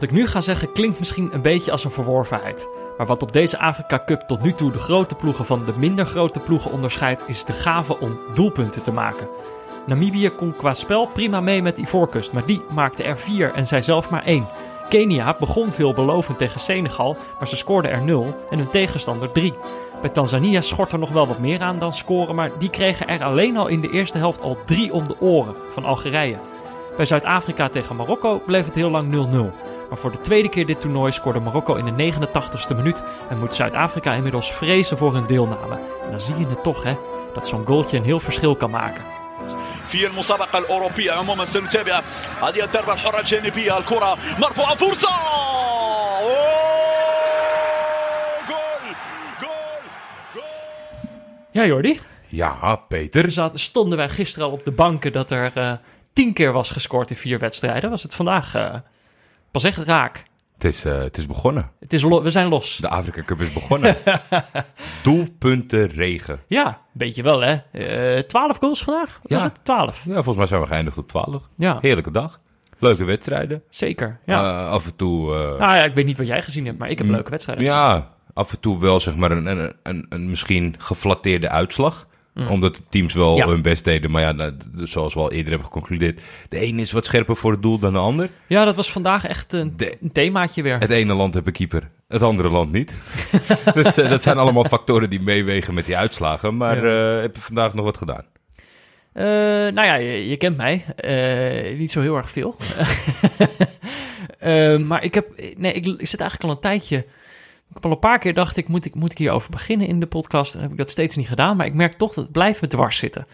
Wat ik nu ga zeggen klinkt misschien een beetje als een verworvenheid. Maar wat op deze Afrika Cup tot nu toe de grote ploegen van de minder grote ploegen onderscheidt, is de gave om doelpunten te maken. Namibië kon qua spel prima mee met Ivoorkust, maar die maakte er vier en zij zelf maar één. Kenia begon veelbelovend tegen Senegal, maar ze scoorden er nul en hun tegenstander drie. Bij Tanzania schort er nog wel wat meer aan dan scoren, maar die kregen er alleen al in de eerste helft al drie om de oren van Algerije. Bij Zuid-Afrika tegen Marokko bleef het heel lang 0-0. Maar voor de tweede keer dit toernooi scoorde Marokko in de 89ste minuut en moet Zuid-Afrika inmiddels vrezen voor hun deelname. En dan zie je het toch, hè, dat zo'n goaltje een heel verschil kan maken. في المسابقة الأوروبية عموما سنتابع هذه الضربة الحرة الجانبية الكرة مرفوعة فرصة جول جول Ja, Jordi. Ja, Peter. Er zat- stonden wij gisteren al op de banken dat er eh, tien keer was gescoord in vier wedstrijden. Was het vandaag eh, pas echt raak. Het is, eh, het is begonnen. Het is we zijn los. De Afrika Cup is begonnen. Doelpunten regen. Ja, een beetje wel hè. Eh 12 goals vandaag? Wat Ja. was het? 12. Ja, volgens mij zijn we geëindigd op 12. Ja, Heerlijke dag. Leuke wedstrijden. zeker. Ja. Eh, af en toe... nou ja, ik weet niet wat jij gezien hebt, maar ik heb leuke wedstrijden. gezien. ja, af en toe wel zeg maar een, een, een, een misschien geflatteerde uitslag. Omdat de teams wel Mm. Ja. hun best deden. Maar ja, nou, zoals we al eerder hebben geconcludeerd. De een is wat scherper voor het doel dan de ander. Ja, dat was vandaag echt een, De- een themaatje weer. Het ene land heeft een keeper, het andere land niet. eh, dat zijn allemaal factoren die meewegen met die uitslagen. Maar Ja. eh, heb je vandaag nog wat gedaan? Eh, nou ja, je, je kent mij. Eh, niet zo heel erg veel. Maar ik heb... Nee, ik, ik zit eigenlijk al een tijdje... Ik heb al een paar keer dacht ik moet, ik, moet ik hierover beginnen in de podcast. En heb ik dat steeds niet gedaan. Maar ik merk toch dat het blijft me dwars zitten.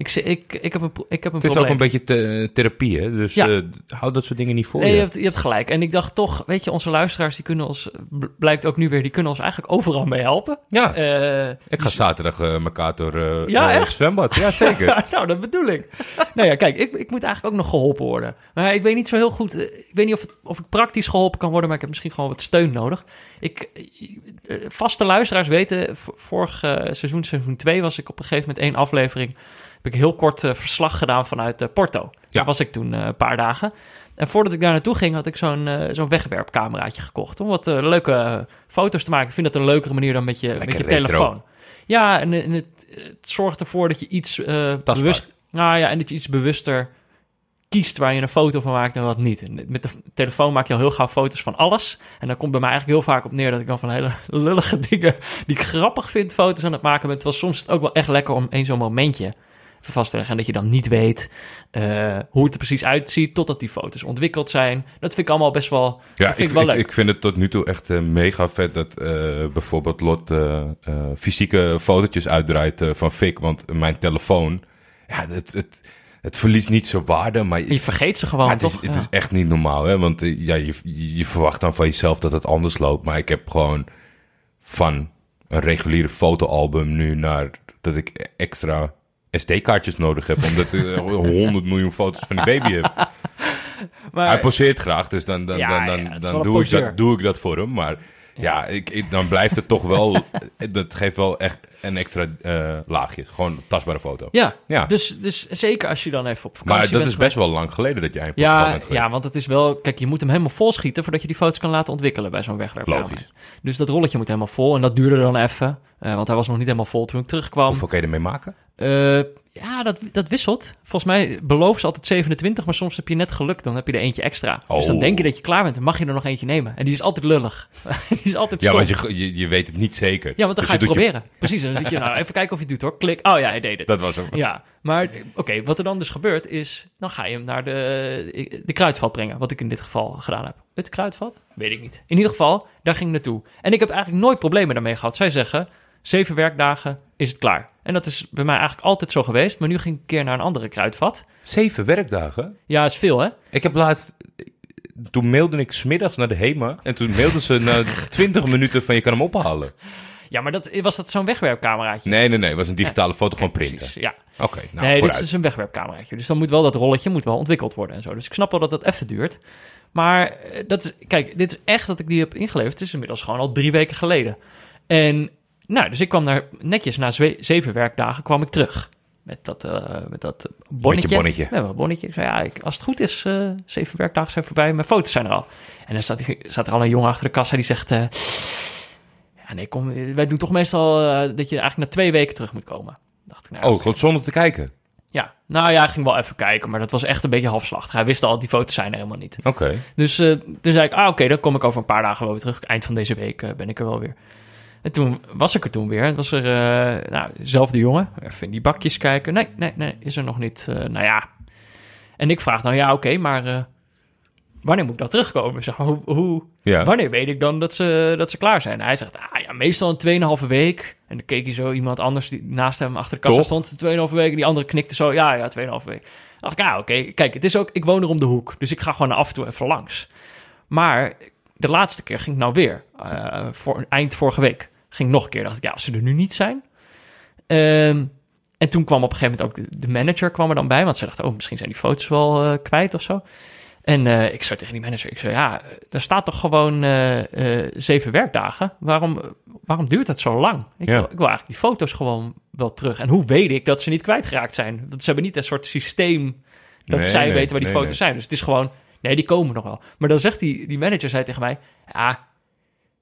Ik, ik, ik heb een, ik heb een Het is probleem. ook een beetje the- therapie, hè? Dus Ja. eh, hou dat soort dingen niet voor Nee, je. je hebt, je hebt gelijk. En ik dacht toch, weet je, onze luisteraars, die kunnen ons, bl- blijkt ook nu weer, die kunnen ons eigenlijk overal mee helpen. Ja, Eh, ik ga zaterdag eh elkaar door Ja, eh, zwembad. Ja, zeker. Nou, dat bedoel ik. nou ja, kijk, ik, ik moet eigenlijk ook nog geholpen worden. Maar ik weet niet zo heel goed. Ik weet niet of, het, of ik praktisch geholpen kan worden, maar ik heb misschien gewoon wat steun nodig. Ik, vaste luisteraars weten, vorig seizoen, seizoen 2, was ik op een gegeven moment één aflevering. Heb ik heel kort eh, verslag gedaan vanuit eh, Porto. Daar was ik toen eh, een paar dagen. En voordat ik daar naartoe ging, had ik zo'n zo'n wegwerpcameraatje gekocht. Om wat leuke foto's te maken. Ik vind dat een leukere manier dan met je, met je retro. telefoon. Ja, en, en het, het zorgt ervoor dat je iets bewust... Nou ja, en dat je iets bewuster kiest waar je een foto van maakt en wat niet. En Met de telefoon maak je al heel gauw foto's van alles. En dan komt bij mij eigenlijk heel vaak op neer dat ik dan van hele lullige dingen die ik grappig vind foto's aan het maken ben. Terwijl soms is het ook wel echt lekker om één zo'n momentje even vast te leggen. En dat je dan niet weet eh, hoe het er precies uitziet totdat die foto's ontwikkeld zijn. Dat vind ik allemaal best wel, Ja, dat vind ik, ik wel ik, leuk. ik vind het tot nu toe echt eh, mega vet dat eh, bijvoorbeeld Lot fysieke fotootjes uitdraait van Fik. Want mijn telefoon, ja, het, het, het verliest niet zijn waarde, maar... je vergeet ze gewoon, het, is, toch? het Ja. is echt niet normaal, hè? Want ja, je, je je verwacht dan van jezelf dat het anders loopt. Maar ik heb gewoon van een reguliere fotoalbum nu naar dat ik extra SD-kaartjes nodig heb. Omdat ik eh, 100 miljoen foto's van die baby heb. Maar- Hij poseert graag, dus dan, dan, Ja, dan, dan, een doe, ik dat, doe ik dat voor hem. Maar ja, ik, ik- dan blijft het toch wel... dat geeft wel echt een extra eh, laagje. Gewoon een tastbare foto. ja, Ja. Dus, dus zeker als je dan even op vakantie maar dat bent is best wel lang geleden dat jij in Portugal Ja, bent geweest. ja, want het is wel... Kijk, je moet hem helemaal vol schieten... voordat je die foto's kan laten ontwikkelen bij zo'n wegwerpcamera. Logisch. Dus dat rolletje moet helemaal vol. En dat duurde dan even. eh, want hij was nog niet helemaal vol toen ik terugkwam. Hoeveel kan je ermee maken? Eh, ja, dat, dat wisselt. Volgens mij beloven ze altijd 27... maar soms heb je net geluk. Dan heb je er eentje extra. Dus dan Oh. denk je dat je klaar bent. Dan mag je er nog eentje nemen. En die is altijd lullig. die is altijd Ja, want je, je, je weet het niet zeker. Ja, want dan Dus ga je proberen. Precies, en dan zit je... Nou, even kijken of je het doet hoor. Klik. Oh ja, hij deed het. Dat was hem. Ja, maar oké, wat er dan dus gebeurt is, dan ga je hem naar de, de kruidvat brengen, wat ik in dit geval gedaan heb. Het kruidvat? Weet ik niet. In ieder geval, daar ging ik naartoe. En ik heb eigenlijk nooit problemen daarmee gehad. Zij zeggen, zeven werkdagen is het klaar. En dat is bij mij eigenlijk altijd zo geweest, maar nu ging ik een keer naar een andere kruidvat. Zeven werkdagen? Ja, is veel hè? Ik heb laatst... Toen mailde ik smiddags naar de HEMA. En toen mailden ze na 20 minuten van je kan hem ophalen. Ja, maar dat, was dat zo'n wegwerpcameraatje? Nee, nee, nee. Het was een digitale foto, gewoon Precies, printen. ja. Oké, nou, nee, dit vooruit. is dus een wegwerpcameraatje. Dus dan moet wel dat rolletje moet wel ontwikkeld worden en zo. Dus ik snap wel dat dat even duurt. Maar eh, dat is, kijk, dit is echt dat ik die heb ingeleverd. Het is inmiddels gewoon al drie weken geleden. En nou, dus ik kwam daar netjes na zeven werkdagen kwam ik terug. met dat, eh, met dat bonnetje. bonnetje. Ja, bonnetje. Ik zei, ja, ik, als het goed is, eh, zeven werkdagen zijn voorbij. Mijn foto's zijn er al. En dan staat, staat er al een jongen achter de kassa die zegt... eh, ja, nee, kom, wij doen toch meestal dat je eigenlijk na twee weken terug moet komen. Dacht ik, nou, Oh, god, zonder te kijken. ja. Nou ja, hij ging wel even kijken, maar dat was echt een beetje halfslachtig. Hij wist al, die foto's zijn er helemaal niet. Oké. Dus toen zei ik, ah oké, dan kom ik over een paar dagen wel weer terug. Eind van deze week ben ik er wel weer. En toen was ik er toen weer. Het was er, eh, nou, dezelfde jongen. Even in die bakjes kijken. Nee, nee, nee, is er nog niet. Eh, nou ja. En ik vraag dan, ja oké, maar eh, wanneer moet ik dan terugkomen? Zeg, maar, hoe, hoe, Ja. Wanneer weet ik dan dat ze, dat ze klaar zijn? En hij zegt, ah ja, meestal een 2,5 week. En dan keek hij zo iemand anders die naast hem achter de kassa Toch? stond. 2,5 week. En die andere knikte zo, ja, ja, 2,5 week. dacht ik, ja, oké. Kijk, het is ook, ik woon er om de hoek. Dus ik ga gewoon af en toe even langs. Maar de laatste keer ging ik nou weer. eh, voor, eind vorige week ging ik nog een keer. Dacht ik, ja, als ze er nu niet zijn. Ehm, en toen kwam op een gegeven moment ook de, de manager kwam er dan bij. Want ze dachten, oh, misschien zijn die foto's wel eh, kwijt of zo. En eh, ik zei tegen die manager, ik zei, ja, er staat toch gewoon zeven werkdagen? Waarom, waarom duurt dat zo lang? Ik, Ja. wil, ik wil eigenlijk die foto's gewoon wel terug. En hoe weet ik dat ze niet kwijtgeraakt zijn? Dat ze hebben niet een soort systeem dat Nee, zij nee, weten waar die nee, foto's zijn. Dus het is gewoon, nee, die komen nog wel. Maar dan zegt die, die manager, zei tegen mij, ja,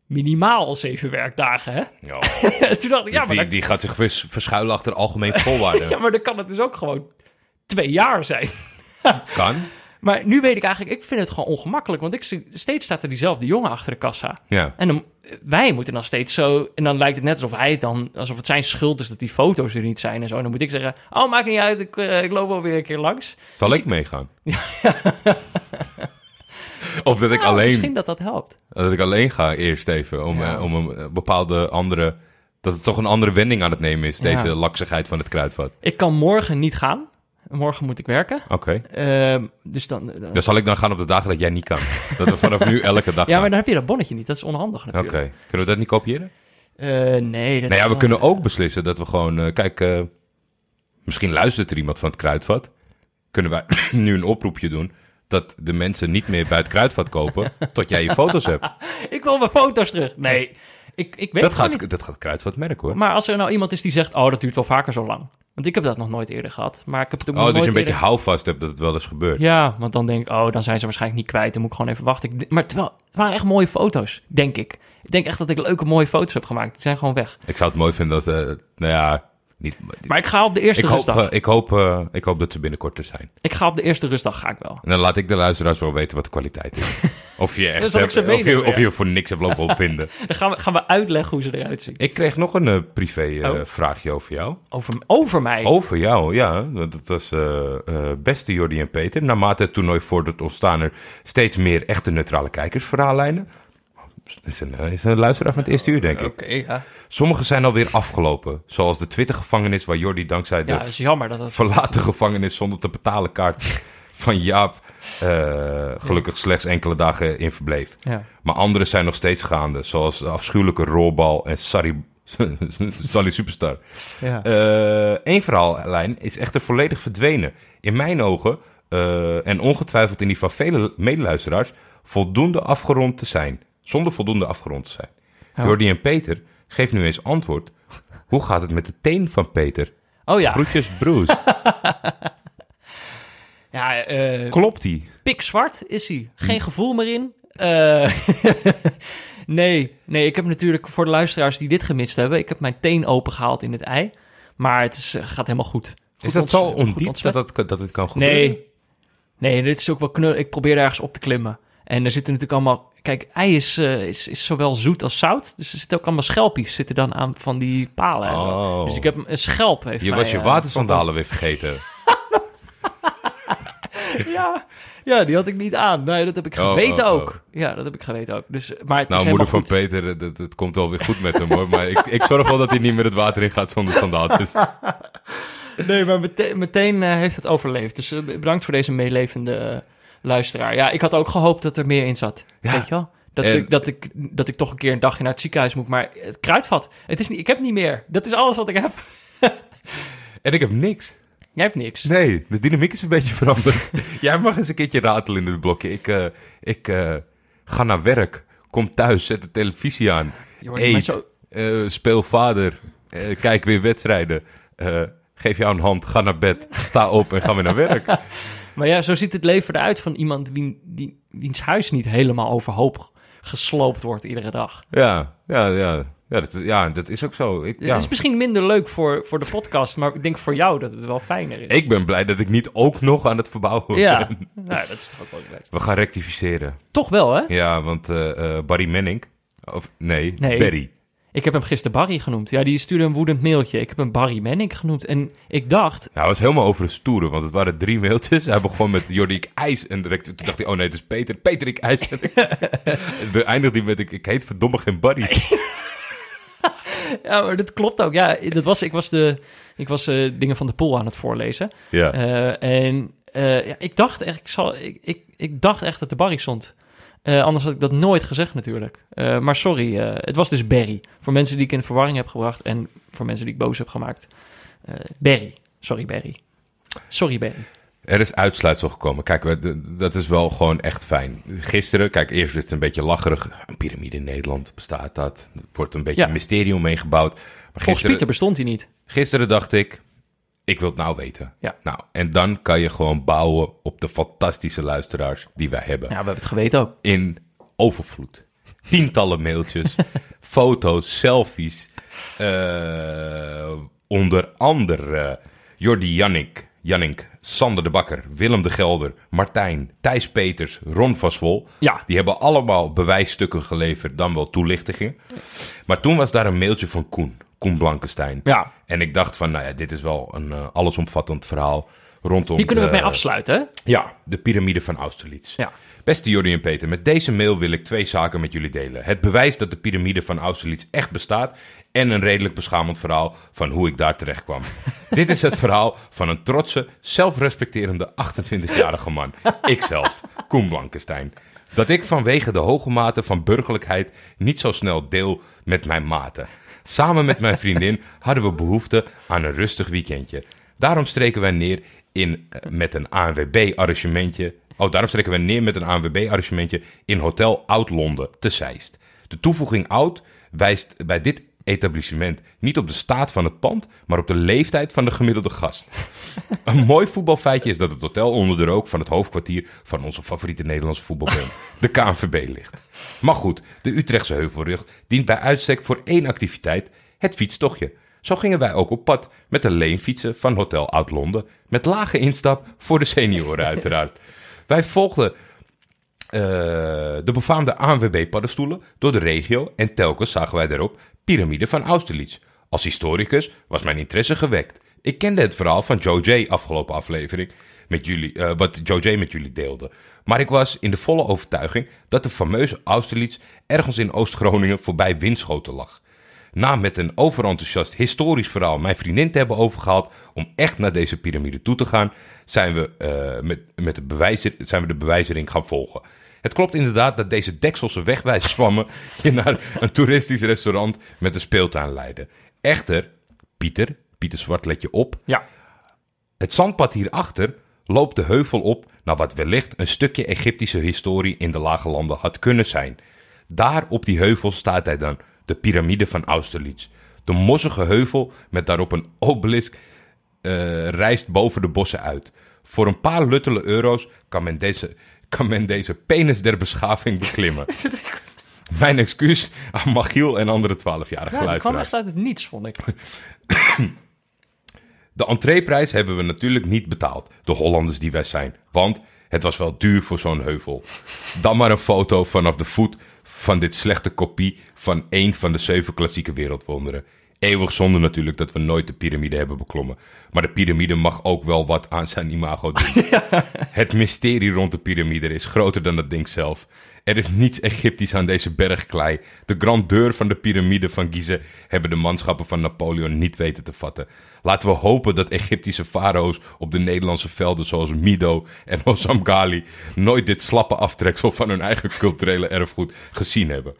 minimaal zeven werkdagen, hè? Ja. Toen dacht ik, ja, Dus maar die, dan, die gaat zich vers- verschuilen achter algemeen voorwaarden. ja, maar dan kan het dus ook gewoon twee jaar zijn. Kan. Maar nu weet ik eigenlijk, ik vind het gewoon ongemakkelijk. Want ik steeds staat er diezelfde jongen achter de kassa. Ja. En dan, wij moeten dan steeds zo... En dan lijkt het net alsof hij het dan... Alsof het zijn schuld is dat die foto's er niet zijn en zo. En dan moet ik zeggen... Oh, maakt niet uit, ik, eh, ik loop wel weer een keer langs. Zal Dus ik meegaan? of dat ik, Nou, alleen, Misschien dat dat helpt. dat ik alleen ga eerst even. Om, Ja. eh, om een eh, bepaalde andere... Dat het toch een andere wending aan het nemen is. Deze Ja. laksigheid van het kruidvat. Ik kan morgen niet gaan. Morgen moet ik werken. Oké. Ehm, dus dan... dan- Dan zal ik dan gaan op de dagen dat jij niet kan. Dat we vanaf nu elke dag ja, gaan. maar dan heb je dat bonnetje niet. Dat is onhandig Oké. natuurlijk. Kunnen we dat niet kopiëren? Eh, nee, dat Nou ja, we kunnen ook beslissen dat we gewoon... eh, kijk, eh, misschien luistert er iemand van het kruidvat. Kunnen wij nu een oproepje doen... dat de mensen niet meer bij het kruidvat kopen... tot jij je foto's hebt. Ik wil mijn foto's terug. Nee, ik, ik weet Dat gewoon niet. gaat, dat gaat het kruidvat merken, hoor. Maar als er nou iemand is die zegt, oh, dat duurt wel vaker zo lang. Want ik heb dat nog nooit eerder gehad. Maar ik heb het ook Oh, nog dus je een beetje houvast hebt dat het wel eens gebeurt. Ja, want dan denk ik, oh, dan zijn ze waarschijnlijk niet kwijt. Dan moet ik gewoon even wachten. Ik, maar terwijl, het waren echt mooie foto's, denk ik. Ik denk echt dat ik leuke, mooie foto's heb gemaakt. Die zijn gewoon weg. Ik zou het mooi vinden dat... eh, nou ja, niet... Maar ik ga op de eerste ik, hoop, rustdag. eh, ik, hoop, eh, ik hoop dat ze binnenkort er zijn. Ik ga op de eerste rustdag, ga ik wel. En dan laat ik de luisteraars wel weten wat de kwaliteit is. Of je echt hebt- of, je, of je voor niks hebt lopen opvinden. Dan gaan we, gaan we uitleggen hoe ze eruit zien. ik kreeg nog een eh, privé Oh. vraagje over jou. Over, over mij. Over jou, ja. Dat dat was beste Jordi en Peter. Naarmate het toernooi vordert ontstaan er steeds meer echte neutrale kijkersverhaallijnen. Is een, eh, is een luisteraar van het eerste uur, denk ik. Oké, ja. Sommige zijn alweer afgelopen. Zoals de Twitter-gevangenis waar Jordi dankzij de Ja, is jammer dat het... verlaten gevangenis zonder te betalen kaart van Jaap eh, gelukkig slechts enkele dagen in verbleef. Ja. Maar andere zijn nog steeds gaande, zoals de afschuwelijke rolbal en Sarri, Sally Superstar. Ja. Eén verhaallijn is echter volledig verdwenen. In mijn ogen, eh, en ongetwijfeld in die van vele medeluisteraars, voldoende afgerond te zijn. Zonder voldoende afgerond te zijn. Ja. Jordi en Peter, geef nu eens antwoord. Hoe gaat het met de teen van Peter? oh ja, Groetjes, Bruce. ja eh, Klopt die? pikzwart is hij. Geen gevoel meer in. Eh, nee, nee, ik heb natuurlijk voor de luisteraars die dit gemist hebben... ik heb mijn teen opengehaald in het ei. Maar het is, eh, gaat helemaal goed. Goed Is dat zo ondiep dat dat het kan gebeuren? Nee, nee, dit is ook wel knul. Ik probeer er ergens op te klimmen. En er zitten natuurlijk allemaal... Kijk, ei is, eh, is, is zowel zoet als zout. Dus er zitten ook allemaal schelpjes zitten dan aan van die palen. En zo. Oh. Dus ik heb een schelp. Heeft Je mij, was je eh, watersandalen weer vergeten. Ja, ja, die had ik niet aan. Nee, dat heb ik Oh, geweten oh, oh. ook. Ja, dat heb ik geweten ook. Dus, maar het Nou, is moeder van goed. Peter, het, het komt wel weer goed met hem hoor. Maar ik, ik zorg wel dat hij niet meer het water in gaat zonder sandaaltjes. Nee, maar mete- meteen eh, heeft het overleefd. Dus bedankt voor deze meelevende luisteraar. Ja, ik had ook gehoopt dat er meer in zat. Ja. Weet je wel? Dat, En- ik, dat, ik, dat ik toch een keer een dagje naar het ziekenhuis moet. Maar het kruidvat, het is niet, ik heb niet meer. Dat is alles wat ik heb. En ik heb niks. Jij hebt niks. Nee, de dynamiek is een beetje veranderd. Jij mag eens een keertje ratelen in dit blokje. Ik, eh, ik eh, ga naar werk, kom thuis, zet de televisie aan, eet, zo- eh, speel vader, kijk weer wedstrijden, geef jou een hand, ga naar bed, sta op en ga weer naar werk. Maar ja, zo ziet het leven eruit van iemand wie, die, wiens huis niet helemaal overhoop gesloopt wordt iedere dag. Ja, ja, ja. Ja, dat, is- ja, dat is ook zo. Ik, ja. Het is misschien minder leuk voor, voor de podcast, maar ik denk voor jou dat het wel fijner is. ik ben blij dat ik niet ook nog aan het verbouwen Ja, ben. nou, dat is toch ook wel leuk. We gaan rectificeren. Toch wel, hè? Ja, want eh, eh, Barry Manning, of nee, Nee. Barry. Ik heb hem gisteren Barry genoemd. Ja, die stuurde een woedend mailtje. Ik heb hem Barry Manning genoemd. En ik dacht, Nou, hij was helemaal over de stoere, want het waren drie mailtjes. Hij begon met Jordi, ik ijs. En direct, toen dacht hij, oh nee, het is Peter. Peter, ik ijs. En de eindigde hij met, ik, ik heet verdomme geen Barry. ja, maar dat klopt ook. Ja, dat was, ik was, de, ik was eh, dingen van de pool aan het voorlezen. Ja. Eh, en eh, ja, ik dacht echt, ik, zal, ik, ik, ik dacht echt dat de Barry stond. Eh, anders had ik dat nooit gezegd natuurlijk. Eh, maar sorry, eh, het was dus Barry. Voor mensen die ik in verwarring heb gebracht en voor mensen die ik boos heb gemaakt. Barry. Sorry Barry. Sorry Barry. Er is uitsluitsel gekomen. Kijk, dat is wel gewoon echt fijn. Gisteren, kijk, eerst is het een beetje lacherig. Een piramide in Nederland, bestaat dat? Er wordt een beetje Ja. een mysterie omheen gebouwd. Maar Volgens gisteren, Pieter bestond hij niet. gisteren dacht ik, ik wil het nou weten. Ja. Nou, en dan kan je gewoon bouwen op de fantastische luisteraars die wij hebben. Ja, we hebben het geweten ook. in overvloed. Tientallen mailtjes, foto's, selfies. eh, onder andere Jordi Jannik, Jannik, Sander de Bakker, Willem de Gelder, Martijn, Thijs Peters, Ron van Swol. Ja. Die hebben allemaal bewijsstukken geleverd, dan wel toelichtingen. Maar toen was daar een mailtje van Koen, Koen Blankenstein. Ja. En ik dacht van, nou ja, dit is wel een eh, allesomvattend verhaal rondom... Hier kunnen we het mee afsluiten, hè? ja, de piramide van Austerlitz. Ja. Beste Jordi en Peter, met deze mail wil ik twee zaken met jullie delen. Het bewijs dat de piramide van Austerlitz echt bestaat en een redelijk beschamend verhaal van hoe ik daar terecht kwam. Dit is het verhaal van een trotse, zelfrespecterende 28-jarige man. Ikzelf, Koen Blankenstein. Dat ik vanwege de hoge mate van burgerlijkheid niet zo snel deel met mijn maten. Samen met mijn vriendin hadden we behoefte aan een rustig weekendje. Daarom streken wij neer in, eh, met een ANWB-arrangementje. Oh, daarom streken wij neer met een ANWB-arrangementje in Hotel Oud-Londen te Zeist. De toevoeging oud wijst bij dit etablissement niet op de staat van het pand, maar op de leeftijd van de gemiddelde gast. Een mooi voetbalfeitje is dat het hotel onder de rook van het hoofdkwartier van onze favoriete Nederlandse voetbalband, de KNVB, ligt. Maar goed, de Utrechtse Heuvelrug dient bij uitstek voor één activiteit, het fietstochtje. Zo gingen wij ook op pad met de leenfietsen van Hotel Oud-Londen, met lage instap voor de senioren uiteraard. Wij volgden eh, de befaamde ANWB-paddenstoelen door de regio en telkens zagen wij daarop piramide van Austerlitz. Als historicus was mijn interesse gewekt. Ik kende het verhaal van Joe J. afgelopen aflevering, met jullie, eh, wat Joe J. met jullie deelde. Maar ik was in de volle overtuiging dat de fameuze Austerlitz ergens in Oost-Groningen voorbij Winschoten lag. Na met een overenthousiast historisch verhaal mijn vriendin te hebben overgehaald om echt naar deze piramide toe te gaan, zijn we, eh, met, met de, bewijzer, zijn we de bewijzering gaan volgen. Het klopt inderdaad dat deze dekselse wegwijszwammen je naar een toeristisch restaurant met een speeltuin leiden. Echter, Pieter, Pieter Zwart let je op, Ja. het zandpad hierachter loopt de heuvel op naar wat wellicht een stukje Egyptische historie in de lage landen had kunnen zijn. Daar op die heuvel staat hij dan, de piramide van Austerlitz. De mossige heuvel met daarop een obelisk eh, rijst boven de bossen uit. Voor een paar luttele euro's kan men deze, kan men deze penis der beschaving beklimmen. Mijn excuus aan Machiel en andere 12-jarige Ja, kwam echt uit het niets, vond ik. De entreeprijs hebben we natuurlijk niet betaald, de Hollanders die wij zijn. Want het was wel duur voor zo'n heuvel. Dan maar een foto vanaf de voet van dit slechte kopie van één van de zeven klassieke wereldwonderen. Eeuwig zonde natuurlijk dat we nooit de piramide hebben beklommen. Maar de piramide mag ook wel wat aan zijn imago doen. Het mysterie rond de piramide is groter dan het ding zelf. Er is niets Egyptisch aan deze bergklei. De grandeur van de piramide van Gizeh hebben de manschappen van Napoleon niet weten te vatten. Laten we hopen dat Egyptische farao's op de Nederlandse velden zoals Mido en Hossam Ghali nooit dit slappe aftreksel van hun eigen culturele erfgoed gezien hebben.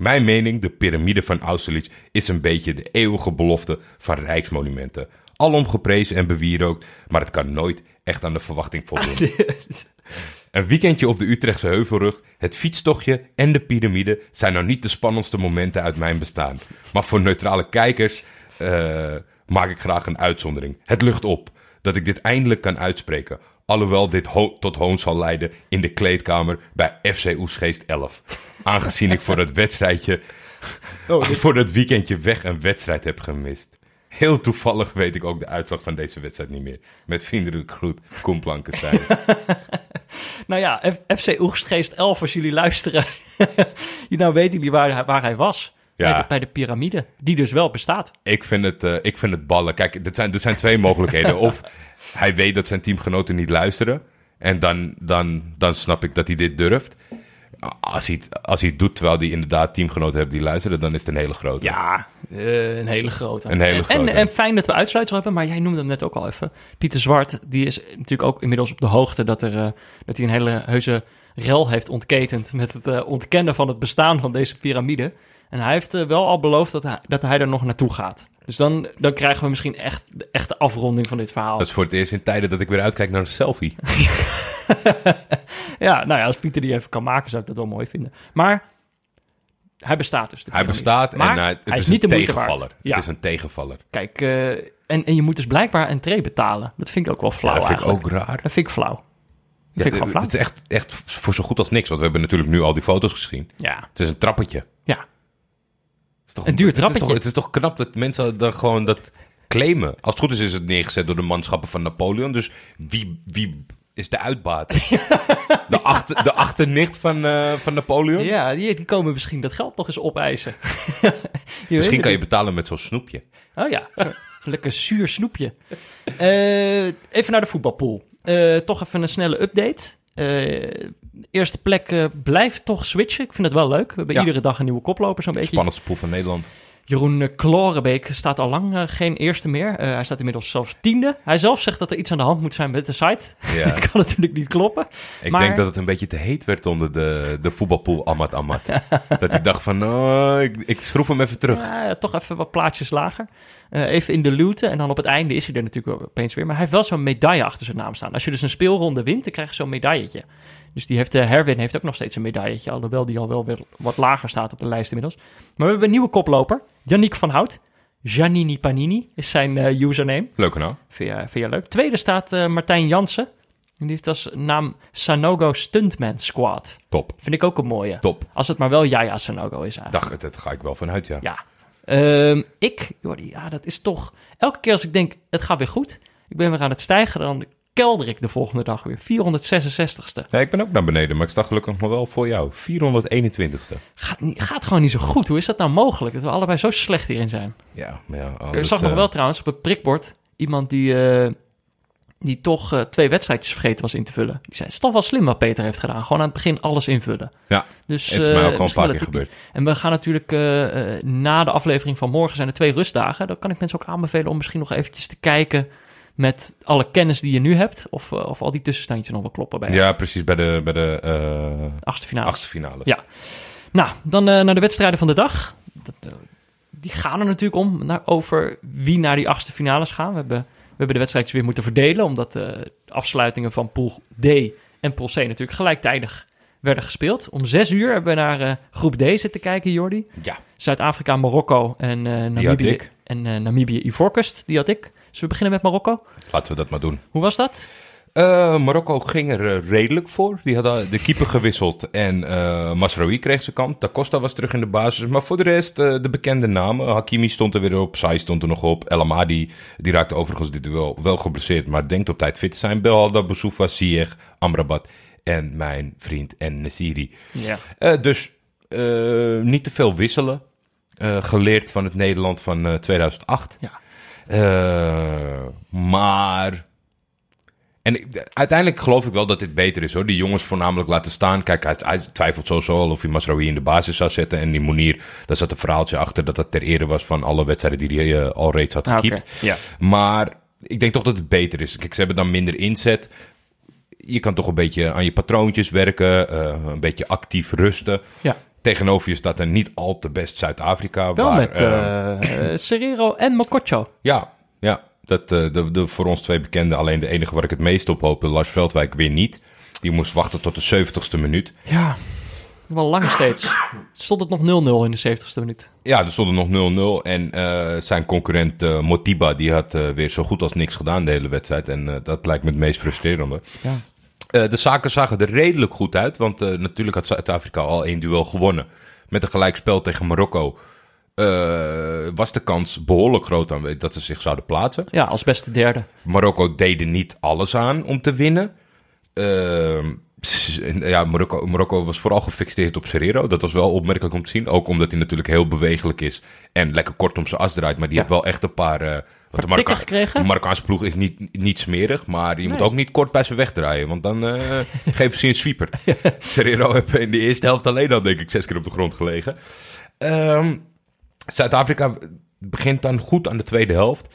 Mijn mening, de piramide van Austerlitz is een beetje de eeuwige belofte van rijksmonumenten. Alom geprezen en bewierookt, maar het kan nooit echt aan de verwachting voldoen. Een weekendje op de Utrechtse Heuvelrug, het fietstochtje en de piramide zijn nou niet de spannendste momenten uit mijn bestaan. Maar voor neutrale kijkers, eh, maak ik graag een uitzondering. Het lucht op dat ik dit eindelijk kan uitspreken. Alhoewel dit ho- tot hoon zal leiden in de kleedkamer bij FC Oesgeest 11. Aangezien ik voor dat wedstrijdje, voor dat weekendje weg een wedstrijd heb gemist. Heel toevallig weet ik ook de uitslag van deze wedstrijd niet meer. Met vriendelijke groet, Koen Plankenstein. Nou ja, F- FC Oegstgeest 11, als jullie luisteren. nou weten jullie waar, waar hij was. Ja. Bij, de, bij de piramide, die dus wel bestaat. Ik vind het, eh, ik vind het ballen. Kijk, dit zijn, er zijn twee mogelijkheden. Of hij weet dat zijn teamgenoten niet luisteren. En dan, dan, dan snap ik dat hij dit durft. Als hij, het, als hij het doet terwijl hij inderdaad teamgenoten heeft die luisteren, dan is het een hele grote. Ja, eh, een hele grote. Een hele En- grote. En, en fijn dat we uitsluitsel hebben, maar jij noemde hem net ook al even. Pieter Zwart, die is natuurlijk ook inmiddels op de hoogte dat, er, eh, dat hij een hele heuse rel heeft ontketend met het ontkennen van het bestaan van deze piramide. En hij heeft eh, wel al beloofd dat hij, dat hij er nog naartoe gaat. Dus dan, dan krijgen we misschien echt de echte afronding van dit verhaal. Dat is voor het eerst in tijden dat ik weer uitkijk naar een selfie. Ja, nou ja, als Pieter die even kan maken, zou ik dat wel mooi vinden. Maar hij bestaat dus. Hij bestaat Maar en hij- het hij is, is niet een tegenvaller. Ja. Het is een tegenvaller. Kijk, eh, en, en je moet dus blijkbaar een tree betalen. Dat vind ik ook wel flauw Ja, dat vind ik eigenlijk. ook raar. Dat vind ik flauw. Dat Ja, vind ik flauw. het is echt, echt voor zo goed als niks. Want we hebben natuurlijk nu al die foto's gezien. Ja, Het is een trappetje. Is toch Een duur het is toch- Het is toch knap dat mensen dan gewoon dat claimen. Als het goed is, is het neergezet door de manschappen van Napoleon. Dus wie, wie is de uitbaat? De, achter, de achternicht van, eh, van Napoleon? Ja, die, die komen misschien dat geld nog eens opeisen. Misschien kan je betalen met zo'n snoepje. Oh ja, lekker zuur snoepje. Eh, even naar de voetbalpool. Eh, toch even een snelle update. Eerste plek eh, blijft toch switchen. Ik vind het wel leuk. We hebben Ja. iedere dag een nieuwe koploper zo'n beetje. Spannendste pool van Nederland. Jeroen eh, Klorenbeek staat al lang eh, geen eerste meer. Hij staat inmiddels zelfs tiende. Hij zelf zegt dat er iets aan de hand moet zijn met de site. Ja. dat kan natuurlijk niet kloppen. Ik Maar- denk dat het een beetje te heet werd onder de, de voetbalpool Amat Amat. dat ik dacht van, oh, ik, ik schroef hem even terug. Ja, toch even wat plaatjes lager. Even in de luwte. En dan op het einde is hij er natuurlijk opeens weer. Maar hij heeft wel zo'n medaille achter zijn naam staan. Als je dus een speelronde wint, dan krijg je zo'n medailletje. Dus die heeft, eh, Herwin heeft ook nog steeds een medailletje. Alhoewel die al wel weer wat lager staat op de lijst inmiddels. Maar we hebben een nieuwe koploper. Yannick van Hout. Giannini Panini is zijn eh, username. Leuk nou. Vind je, vind je leuk. Tweede staat eh, Martijn Jansen. En die heeft als naam Sanogo Stuntman Squad. Top, Vind ik ook een mooie. top. Als het maar wel Jaya Sanogo is eigenlijk. Dag, dat ga ik wel vanuit, ja. Ja. Ehm, ik, Jordi, ja, dat is toch... Elke keer als ik denk, het gaat weer goed. Ik ben weer aan het stijgen, dan kelder ik de volgende dag weer. 466ste. Ja, ik ben ook naar beneden, maar ik sta gelukkig nog wel voor jou. 421ste. Gaat, niet, gaat gewoon niet zo goed. Hoe is dat nou mogelijk? Dat we allebei zo slecht hierin zijn. Ja, maar ja. ik zag nog eh, wel trouwens op het prikbord iemand die, eh, die toch eh, twee wedstrijdjes vergeten was in te vullen. Die zei, het is toch wel slim wat Peter heeft gedaan. Gewoon aan het begin alles invullen. Ja, Dus, het is mij ook al een paar keer gebeurd. En we gaan natuurlijk na de aflevering van morgen zijn er twee rustdagen. Dan kan ik mensen ook aanbevelen om misschien nog eventjes te kijken met alle kennis die je nu hebt. Of, eh, of al die tussenstandjes nog wel kloppen bij Ja, precies, bij de, bij de eh achtste finale. achtste finale. Ja. Nou, dan eh, naar de wedstrijden van de dag. Dat, die gaan er natuurlijk om naar, over wie naar die achtste finales gaan. We hebben, we hebben de wedstrijdjes weer moeten verdelen, omdat de afsluitingen van Pool D en Pool C natuurlijk gelijktijdig werden gespeeld. Om zes uur hebben we naar groep D zitten kijken, Jordi. Ja. Zuid-Afrika, Marokko en Namibië. En eh, Namibië, Ivoorkust, die had ik. Zullen we beginnen met Marokko? Laten we dat maar doen. Hoe was dat? Eh, Marokko ging er eh, redelijk voor. Die hadden de keeper gewisseld en eh Masraoui kreeg zijn kant. Da Costa was terug in de basis. Maar voor de rest, de bekende namen. Hakimi stond er weer op, Sai stond er nog op. El Amadi, die raakte overigens dit wel, wel geblesseerd, maar denkt op tijd fit te zijn. Belhalda, Boussoufa, Ziyech, Amrabat en mijn vriend en Nesiri. Ja. Dus niet te veel wisselen. Geleerd van het Nederland van eh, 2008. Ja. Eh, maar. En uiteindelijk geloof ik wel dat dit beter is hoor. Die jongens voornamelijk laten staan. Kijk, hij, hij twijfelt sowieso al of hij Masraoui in de basis zou zetten. En die Monier, daar zat een verhaaltje achter dat dat ter ere was van alle wedstrijden die hij eh, al reeds had Ah, gekiept. Ja. Maar ik denk toch dat het beter is. Kijk, ze hebben dan minder inzet. Je kan toch een beetje aan je patroontjes werken. eh, een beetje actief rusten. Ja. Tegenover je staat er niet al te best Zuid-Afrika. Wel waar, met Serrero en Mokocho. ja, ja. Dat, de, de, voor ons twee bekenden. Alleen de enige waar ik het meest op hoop, Lars Veldwijk, weer niet. Die moest wachten tot de 70ste minuut. Ja, Wel lang steeds. Stond het nog 0-0 in de 70ste minuut. Ja, er stond er nog 0-0. En zijn concurrent Motiba, die had weer zo goed als niks gedaan de hele wedstrijd. En dat lijkt me het meest frustrerende. Ja. Eh, de zaken zagen er redelijk goed uit. Want eh, natuurlijk had Zuid-Afrika al één duel gewonnen. Met een gelijkspel tegen Marokko. eh, was de kans behoorlijk groot aan dat ze zich zouden plaatsen. ja, als beste derde. Marokko deed er niet alles aan om te winnen. Ehm, ja, Marokko, Marokko was vooral gefixeerd op Serrero. Dat was wel opmerkelijk om te zien. Ook omdat hij natuurlijk heel bewegelijk is. En lekker kort om zijn as draait. Maar die Ja. heeft wel echt een paar... wat de Marokka- gekregen? De Marokkaanse ploeg is niet, niet smerig. Maar je moet ook niet kort bij ze wegdraaien. Want dan eh geven ze je een sweeper. Serrero heeft in de eerste helft alleen al denk ik zes keer op de grond gelegen. Ehm, Zuid-Afrika begint dan goed aan de tweede helft.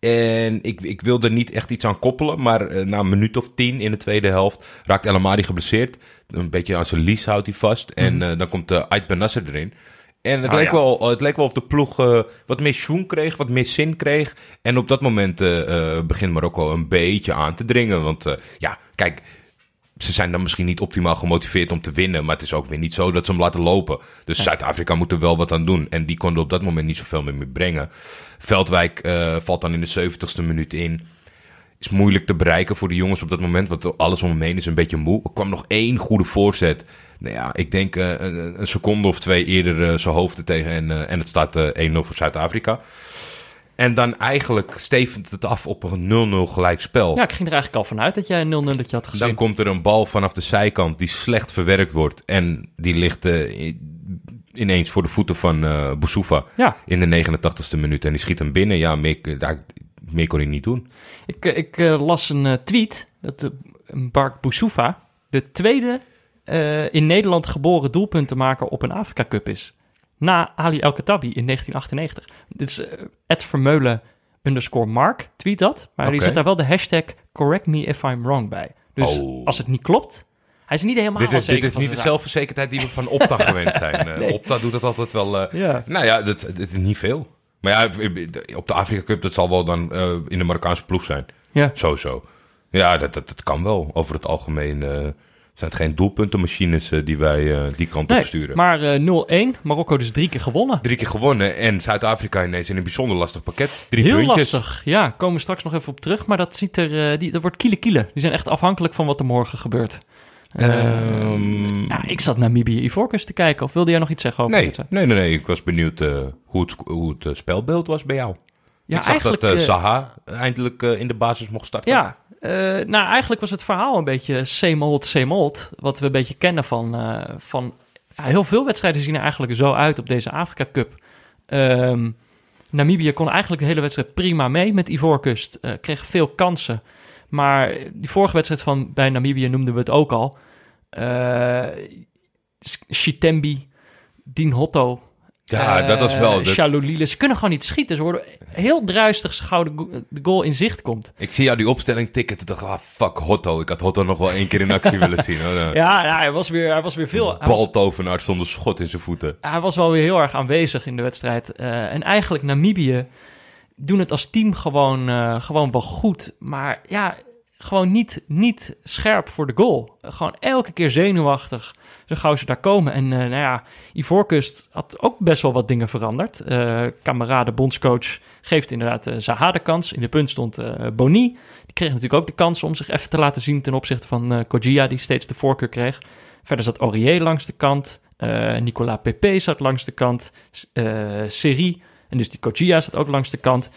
En ik, ik wil er niet echt iets aan koppelen. Maar eh, na een minuut of tien in de tweede helft raakt El Amadi geblesseerd. Een beetje aan zijn lies houdt hij vast. En eh, dan komt uh, Ait Ben Nasser erin. En het, Ah, leek ja. wel, het leek wel of de ploeg eh, wat meer schoen kreeg, wat meer zin kreeg. En op dat moment eh, eh, begint Marokko een beetje aan te dringen. Want eh, ja, kijk, ze zijn dan misschien niet optimaal gemotiveerd om te winnen. Maar het is ook weer niet zo dat ze hem laten lopen. Dus Zuid-Afrika moet er wel wat aan doen. En die konden op dat moment niet zoveel meer mee brengen. Veldwijk eh, valt dan in de 70ste minuut in. Is moeilijk te bereiken voor de jongens op dat moment. Want alles om hem heen is een beetje moe. Er kwam nog één goede voorzet. Nou ja, ik denk eh, een, een seconde of twee eerder eh, zijn hoofd tegen. En, eh, en het staat eh 1-0 voor Zuid-Afrika. En dan eigenlijk stevend het af op een 0-0 gelijkspel. Ja, ik ging er eigenlijk al vanuit dat jij een 0-0 dat je had gezien. Dan komt er een bal vanaf de zijkant die slecht verwerkt wordt. En die ligt ineens voor de voeten van Boussoufa Ja, in de 89ste minuut. En die schiet hem binnen. Ja, meer, daar, meer kon hij niet doen. ik, ik las een tweet dat Bark Boussoufa de tweede eh, in Nederland geboren doelpuntenmaker op een Afrika Cup is. Na Ali El Khattabi in 1998. Dit is eh, Ed Vermeulen underscore Mark, tweet dat. Maar die Oké. zet daar wel de hashtag correct me if I'm wrong bij. Dus Oh. als het niet klopt, hij is niet helemaal Dit is, zeker dit is niet de zelfverzekerdheid die we van Opta gewend zijn. Eh, Nee. Opta doet dat altijd wel... Ja. Nou ja, dat, dat is niet veel. Maar ja, op de Afrika Cup, dat zal wel dan in de Marokkaanse ploeg zijn. Ja. Sowieso. Ja, dat, dat, dat kan wel. Over het algemeen zijn het geen doelpuntenmachines eh, die wij eh, die kant op sturen. maar eh 0-1, Marokko dus drie keer gewonnen. Drie keer gewonnen en Zuid-Afrika ineens in een bijzonder lastig pakket. Drie Heel puntjes. lastig. Ja, komen we straks nog even op terug. Maar dat ziet er, eh, die, dat wordt kiele kiele. Die zijn echt afhankelijk van wat er morgen gebeurt. Eh, ja, ik zat Namibië Ivoorkust te kijken. Of wilde jij nog iets zeggen over nee, dit? nee, nee, nee. Ik was benieuwd eh, hoe het, hoe het eh, spelbeeld was bij jou. Ja, ik zag dat eh, eh, Zaha eindelijk eh, in de basis mocht starten. Ja, eh, nou eigenlijk was het verhaal een beetje same old, same. Wat we een beetje kennen van... eh, van heel veel wedstrijden zien er eigenlijk zo uit op deze Afrika Cup. Ehm, Namibië kon eigenlijk de hele wedstrijd prima mee met Ivoorkust. eh kreeg veel kansen. Maar die vorige wedstrijd van bij Namibië noemden we het ook al. Shitembi, Dien Hotto, Ja, dat was wel... eh, dat- Shalolile. Ze kunnen gewoon niet schieten. Ze worden heel druistig als gauw de, go- de goal in zicht komt. Ik zie jou die opstelling tikken. Toen dacht ik, ah, fuck Hotto. Ik had Hotto nog wel één keer in actie willen zien. Hoor. Ja, ja, hij, was weer, hij was weer veel... Baltovenaar zonder schot in zijn voeten. hij was wel weer heel erg aanwezig in de wedstrijd. Eh, en eigenlijk Namibië doen het als team gewoon, eh, gewoon wel goed. Maar ja, gewoon niet, niet scherp voor de goal. Gewoon elke keer zenuwachtig. Zo gauw ze daar komen. En eh, nou ja, Ivoorkust had ook best wel wat dingen veranderd. Kamerade bondscoach geeft inderdaad eh Zaha de kans. In de punt stond eh Boni. Die kreeg natuurlijk ook de kans om zich even te laten zien... ten opzichte van eh Kojia, die steeds de voorkeur kreeg. Verder zat Aurier langs de kant. Nicolas Pepe zat langs de kant. Serie, en dus die Kojia zat ook langs de kant.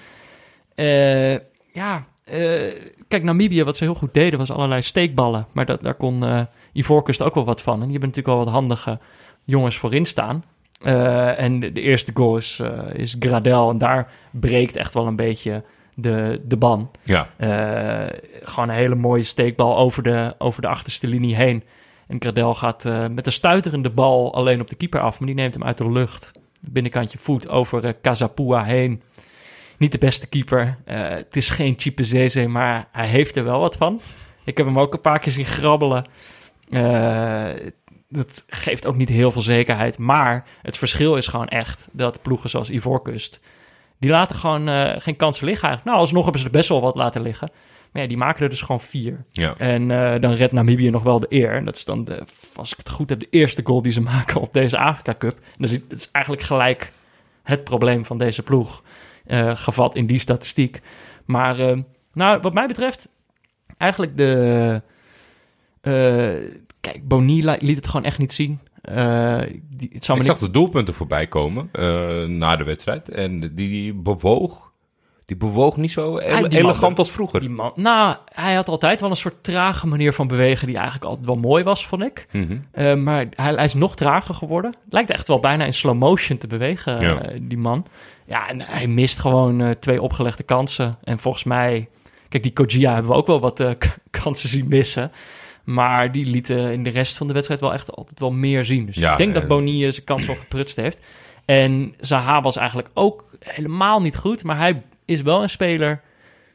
Ja, kijk, Namibië, wat ze heel goed deden, was allerlei steekballen. Maar dat, daar kon eh Ivoorkust ook wel wat van. En die hebben natuurlijk wel wat handige jongens voorin staan. Eh, en de, de eerste goal is, eh, is Gradel. En daar breekt echt wel een beetje de, de ban. Ja, gewoon een hele mooie steekbal over de, over de achterste linie heen. En Gradel gaat met een stuiterende bal alleen op de keeper af. Maar die neemt hem uit de lucht. Binnenkantje voet over Kazapua heen. Niet de beste keeper. Eh, het is geen cheape Zeze, maar hij heeft er wel wat van. Ik heb hem ook een paar keer zien grabbelen. Eh, dat geeft ook niet heel veel zekerheid. Maar het verschil is gewoon echt dat ploegen zoals Ivoorkust... die laten gewoon eh, geen kansen liggen eigenlijk. Nou, alsnog hebben ze er best wel wat laten liggen. Maar ja, die maken er dus gewoon vier. Ja. En dan redt Namibië nog wel de eer. En dat is dan, de, als ik het goed heb, de eerste goal die ze maken op deze Afrika Cup. Dus het is eigenlijk gelijk het probleem van deze ploeg. Eh, gevat in die statistiek. Maar eh, nou, wat mij betreft, eigenlijk de... eh, kijk, Boni li- liet het gewoon echt niet zien. Die, het zou Ik zag de doelpunten voorbij komen na de wedstrijd. En die bewoog, die bewoog niet zo ele- die man- elegant als vroeger. Die man, nou, hij had altijd wel een soort trage manier van bewegen die eigenlijk altijd wel mooi was, vond ik. Mhm. Eh, maar hij, hij is nog trager geworden. Lijkt echt wel bijna in slow motion te bewegen, Ja. eh, die man. Ja, en hij mist gewoon eh, twee opgelegde kansen. En volgens mij, kijk, die Kojia hebben we ook wel wat kansen zien missen. Maar die lieten in de rest van de wedstrijd wel echt altijd wel meer zien. Dus Ja, ik denk dat Boni zijn kans wel geprutst heeft. En Zaha was eigenlijk ook helemaal niet goed. Maar hij is wel een speler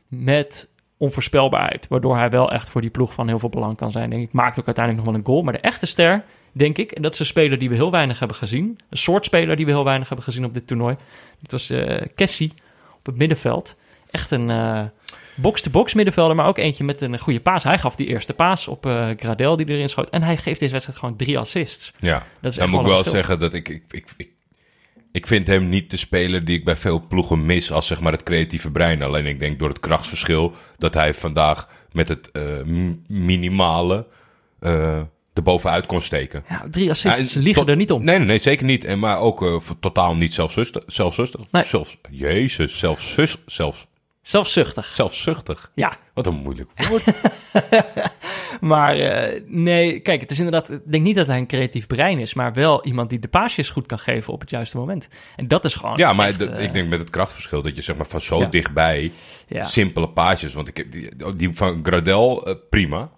met onvoorspelbaarheid. Waardoor hij wel echt voor die ploeg van heel veel belang kan zijn. Denk ik. Maakt ook uiteindelijk nog wel een goal. Maar de echte ster, denk ik, en dat is een speler die we heel weinig hebben gezien. Een soort speler die we heel weinig hebben gezien op dit toernooi. Dat was eh Cassie op het middenveld. Echt een eh, box-to-box middenvelder, maar ook eentje met een goede paas. Hij gaf die eerste paas op eh, Gradel die erin schoot. En hij geeft deze wedstrijd gewoon drie assists. Ja, Dat is echt moet ik wel zeggen dat ik, ik, ik, ik, ik vind hem niet de speler die ik bij veel ploegen mis als zeg maar het creatieve brein. Alleen ik denk door het krachtsverschil dat hij vandaag met het eh, minimale eh er bovenuit kon steken. Ja, drie assists Ja, liegen tot- er niet om. Nee, nee, nee, zeker niet. En maar ook eh, totaal niet zelfzuchtig. zelfzuchtig. Nee. Zelfs, jezus, zelfzus, zelfs, Zelfzuchtig. zelfzuchtig. Ja, Wat een moeilijk woord. Maar eh, nee, kijk, het is inderdaad. Ik denk niet dat hij een creatief brein is, maar wel iemand die de paasjes goed kan geven op het juiste moment. En dat is gewoon. ja, maar echt, dat- eh, ik denk met het krachtverschil dat je zeg maar van zo Ja. dichtbij ja. simpele paasjes. Want ik heb die, die van Gradel eh, prima.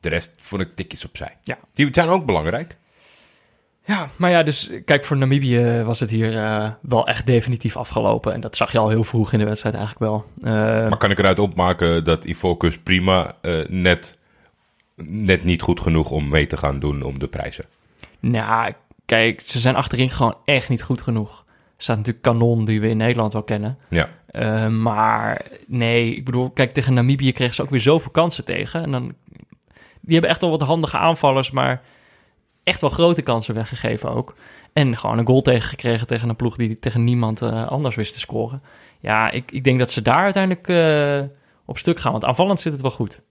De rest vond ik tikjes opzij. Ja. Die zijn ook belangrijk. Ja, maar ja, dus kijk, voor Namibië was het hier eh, wel echt definitief afgelopen. En dat zag je al heel vroeg in de wedstrijd eigenlijk wel. Eh, Maar kan ik eruit opmaken dat Ivokus prima eh, net, net niet goed genoeg om mee te gaan doen om de prijzen. nou, kijk, ze zijn achterin gewoon echt niet goed genoeg. Er staat natuurlijk Kanon, die we in Nederland wel kennen. Ja, maar nee, ik bedoel, kijk, tegen Namibië kregen ze ook weer zoveel kansen tegen. En dan, die hebben echt wel wat handige aanvallers, maar echt wel grote kansen weggegeven ook. En gewoon een goal tegengekregen tegen een ploeg die tegen niemand eh, anders wist te scoren. Ja, ik, ik denk dat ze daar uiteindelijk eh, op stuk gaan, want aanvallend zit het wel goed.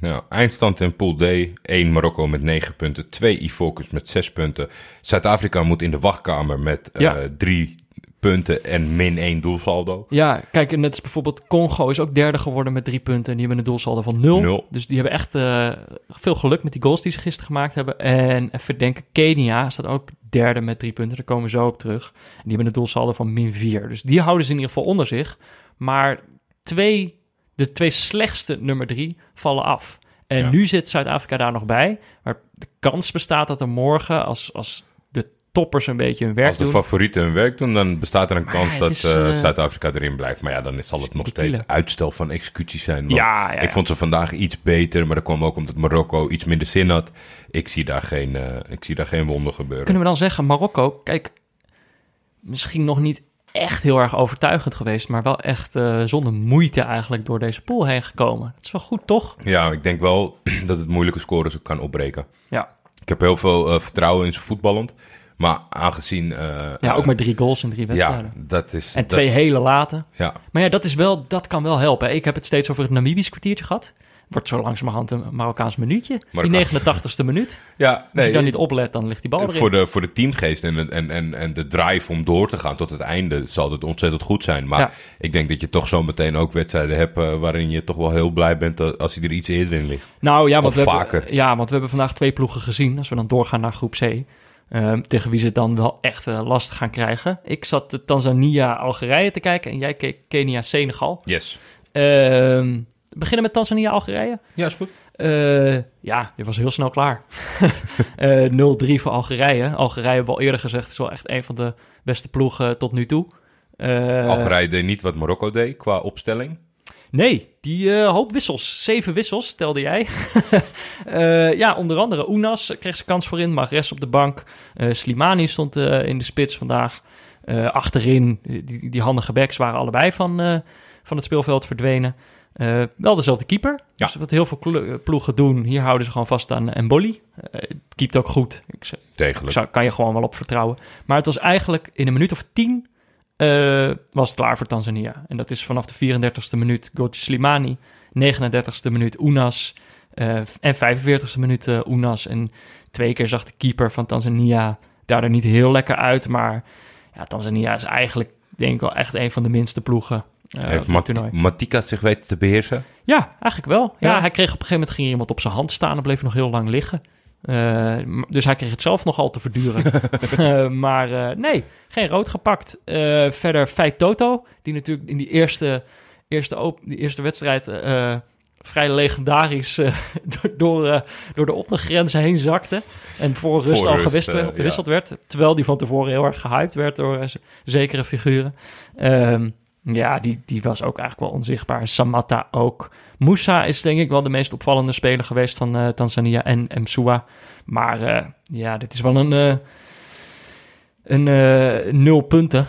nou, eindstand in Pool D. 1 Marokko met 9 punten. 2 Ivokus met 6 punten. Zuid-Afrika moet in de wachtkamer met eh Ja. 3 punten en min 1 doelsaldo. Ja, kijk, en net is bijvoorbeeld Congo is ook derde geworden met drie punten. En die hebben een doelsaldo van nul. Nul. Dus die hebben echt eh, veel geluk met die goals die ze gisteren gemaakt hebben. En even denken, Kenia staat ook derde met drie punten. Daar komen we zo op terug. En die hebben een doelsaldo van min vier. Dus die houden ze in ieder geval onder zich. Maar twee, de twee slechtste nummer drie vallen af. En Ja. nu zit Zuid-Afrika daar nog bij. Maar de kans bestaat dat er morgen, als, als toppers een beetje hun werk Als de doen... favorieten hun werk doen, dan bestaat er een Maar kans dat is, eh, eh, Zuid-Afrika erin blijft. Maar ja, dan zal het nog steeds uitstel van executies zijn. Want ja, ja, ja. Ik vond ze vandaag iets beter, maar dat kwam ook omdat Marokko iets minder zin had. Ik zie daar geen, eh, ik zie daar geen wonder gebeuren. Kunnen we dan zeggen, Marokko, kijk, misschien nog niet echt heel erg overtuigend geweest, maar wel echt zonder moeite eigenlijk door deze pool heen gekomen. Dat is wel goed, toch? Ja, ik denk wel dat het moeilijke scores kan opbreken. Ja, Ik heb heel veel vertrouwen in ze voetballend. Maar aangezien... eh, ja eh, ook met drie goals in drie Ja, wedstrijden. dat is... en dat- twee hele late. ja, Maar ja, dat, is wel, dat kan wel helpen. Ik heb het steeds over het Namibisch kwartiertje gehad. Wordt zo langzamerhand een Marokkaans minuutje. Marokkaans. Die 89ste minuut. ja Als nee, je dan niet oplet, dan ligt die bal erin. voor, de, voor de teamgeest en, en, en, en de drive om door te gaan tot het einde zal het ontzettend goed zijn. Maar Ja. ik denk dat je toch zo meteen ook wedstrijden hebt eh, waarin je toch wel heel blij bent als hij er iets eerder in ligt. Nou ja, want Of we vaker. Hebben, ja, want we hebben vandaag twee ploegen gezien. Als we dan doorgaan naar groep C. ehm, tegen wie ze dan wel echt eh, last gaan krijgen. Ik zat Tanzania-Algerije te kijken en jij keek Kenia-Senegal. Yes. We beginnen met Tanzania-Algerije. Ja, is goed. Eh, ja, dit was heel snel klaar. Eh 0-3 voor Algerije. Algerije hebben we al eerder gezegd, is wel echt een van de beste ploegen tot nu toe. Algerije deed niet wat Marokko deed qua opstelling. Nee, die eh, hoop wissels. Zeven wissels, telde jij. Eh, ja, onder andere Unas kreeg ze kans voor in. Magres op de bank. Eh, Slimani stond in de spits vandaag. Achterin, die, die handige backs waren allebei van, van het speelveld verdwenen. Wel dezelfde keeper. Ja. Dus wat heel veel ploegen doen, hier houden ze gewoon vast aan Emboli. Het keept ook goed. Ik, z- ik Degelijk. zou, kan je gewoon wel op vertrouwen. Maar het was eigenlijk in een minuut of tien eh, was het klaar voor Tanzania. En dat is vanaf de 34ste minuut Goji Slimani, 39ste minuut Unas eh, en 45ste minuut eh, Unas. En twee keer zag de keeper van Tanzania daar er niet heel lekker uit. Maar ja, Tanzania is eigenlijk denk ik wel echt een van de minste ploegen. eh, Heeft Mat. Matika zich weten te beheersen? Ja, eigenlijk wel. Ja, Ja. hij kreeg op een gegeven moment ging iemand op zijn hand staan en bleef nog heel lang liggen. Eh, dus hij kreeg het zelf nogal te verduren. Eh, maar eh, nee, geen rood gepakt. Verder Feit Toto, die natuurlijk in die eerste, eerste, die eerste wedstrijd vrij legendarisch door, door, door de ondergrenzen heen zakte. En voor rust Voor al rust, gewisseld werd. Terwijl die van tevoren heel erg gehyped werd door zekere figuren. Ehm, ja, die, die was ook eigenlijk wel onzichtbaar. Samatta ook. Musa is denk ik wel de meest opvallende speler geweest van eh, Tanzania en Msua. Maar eh, ja, dit is wel een, eh, een nul punten.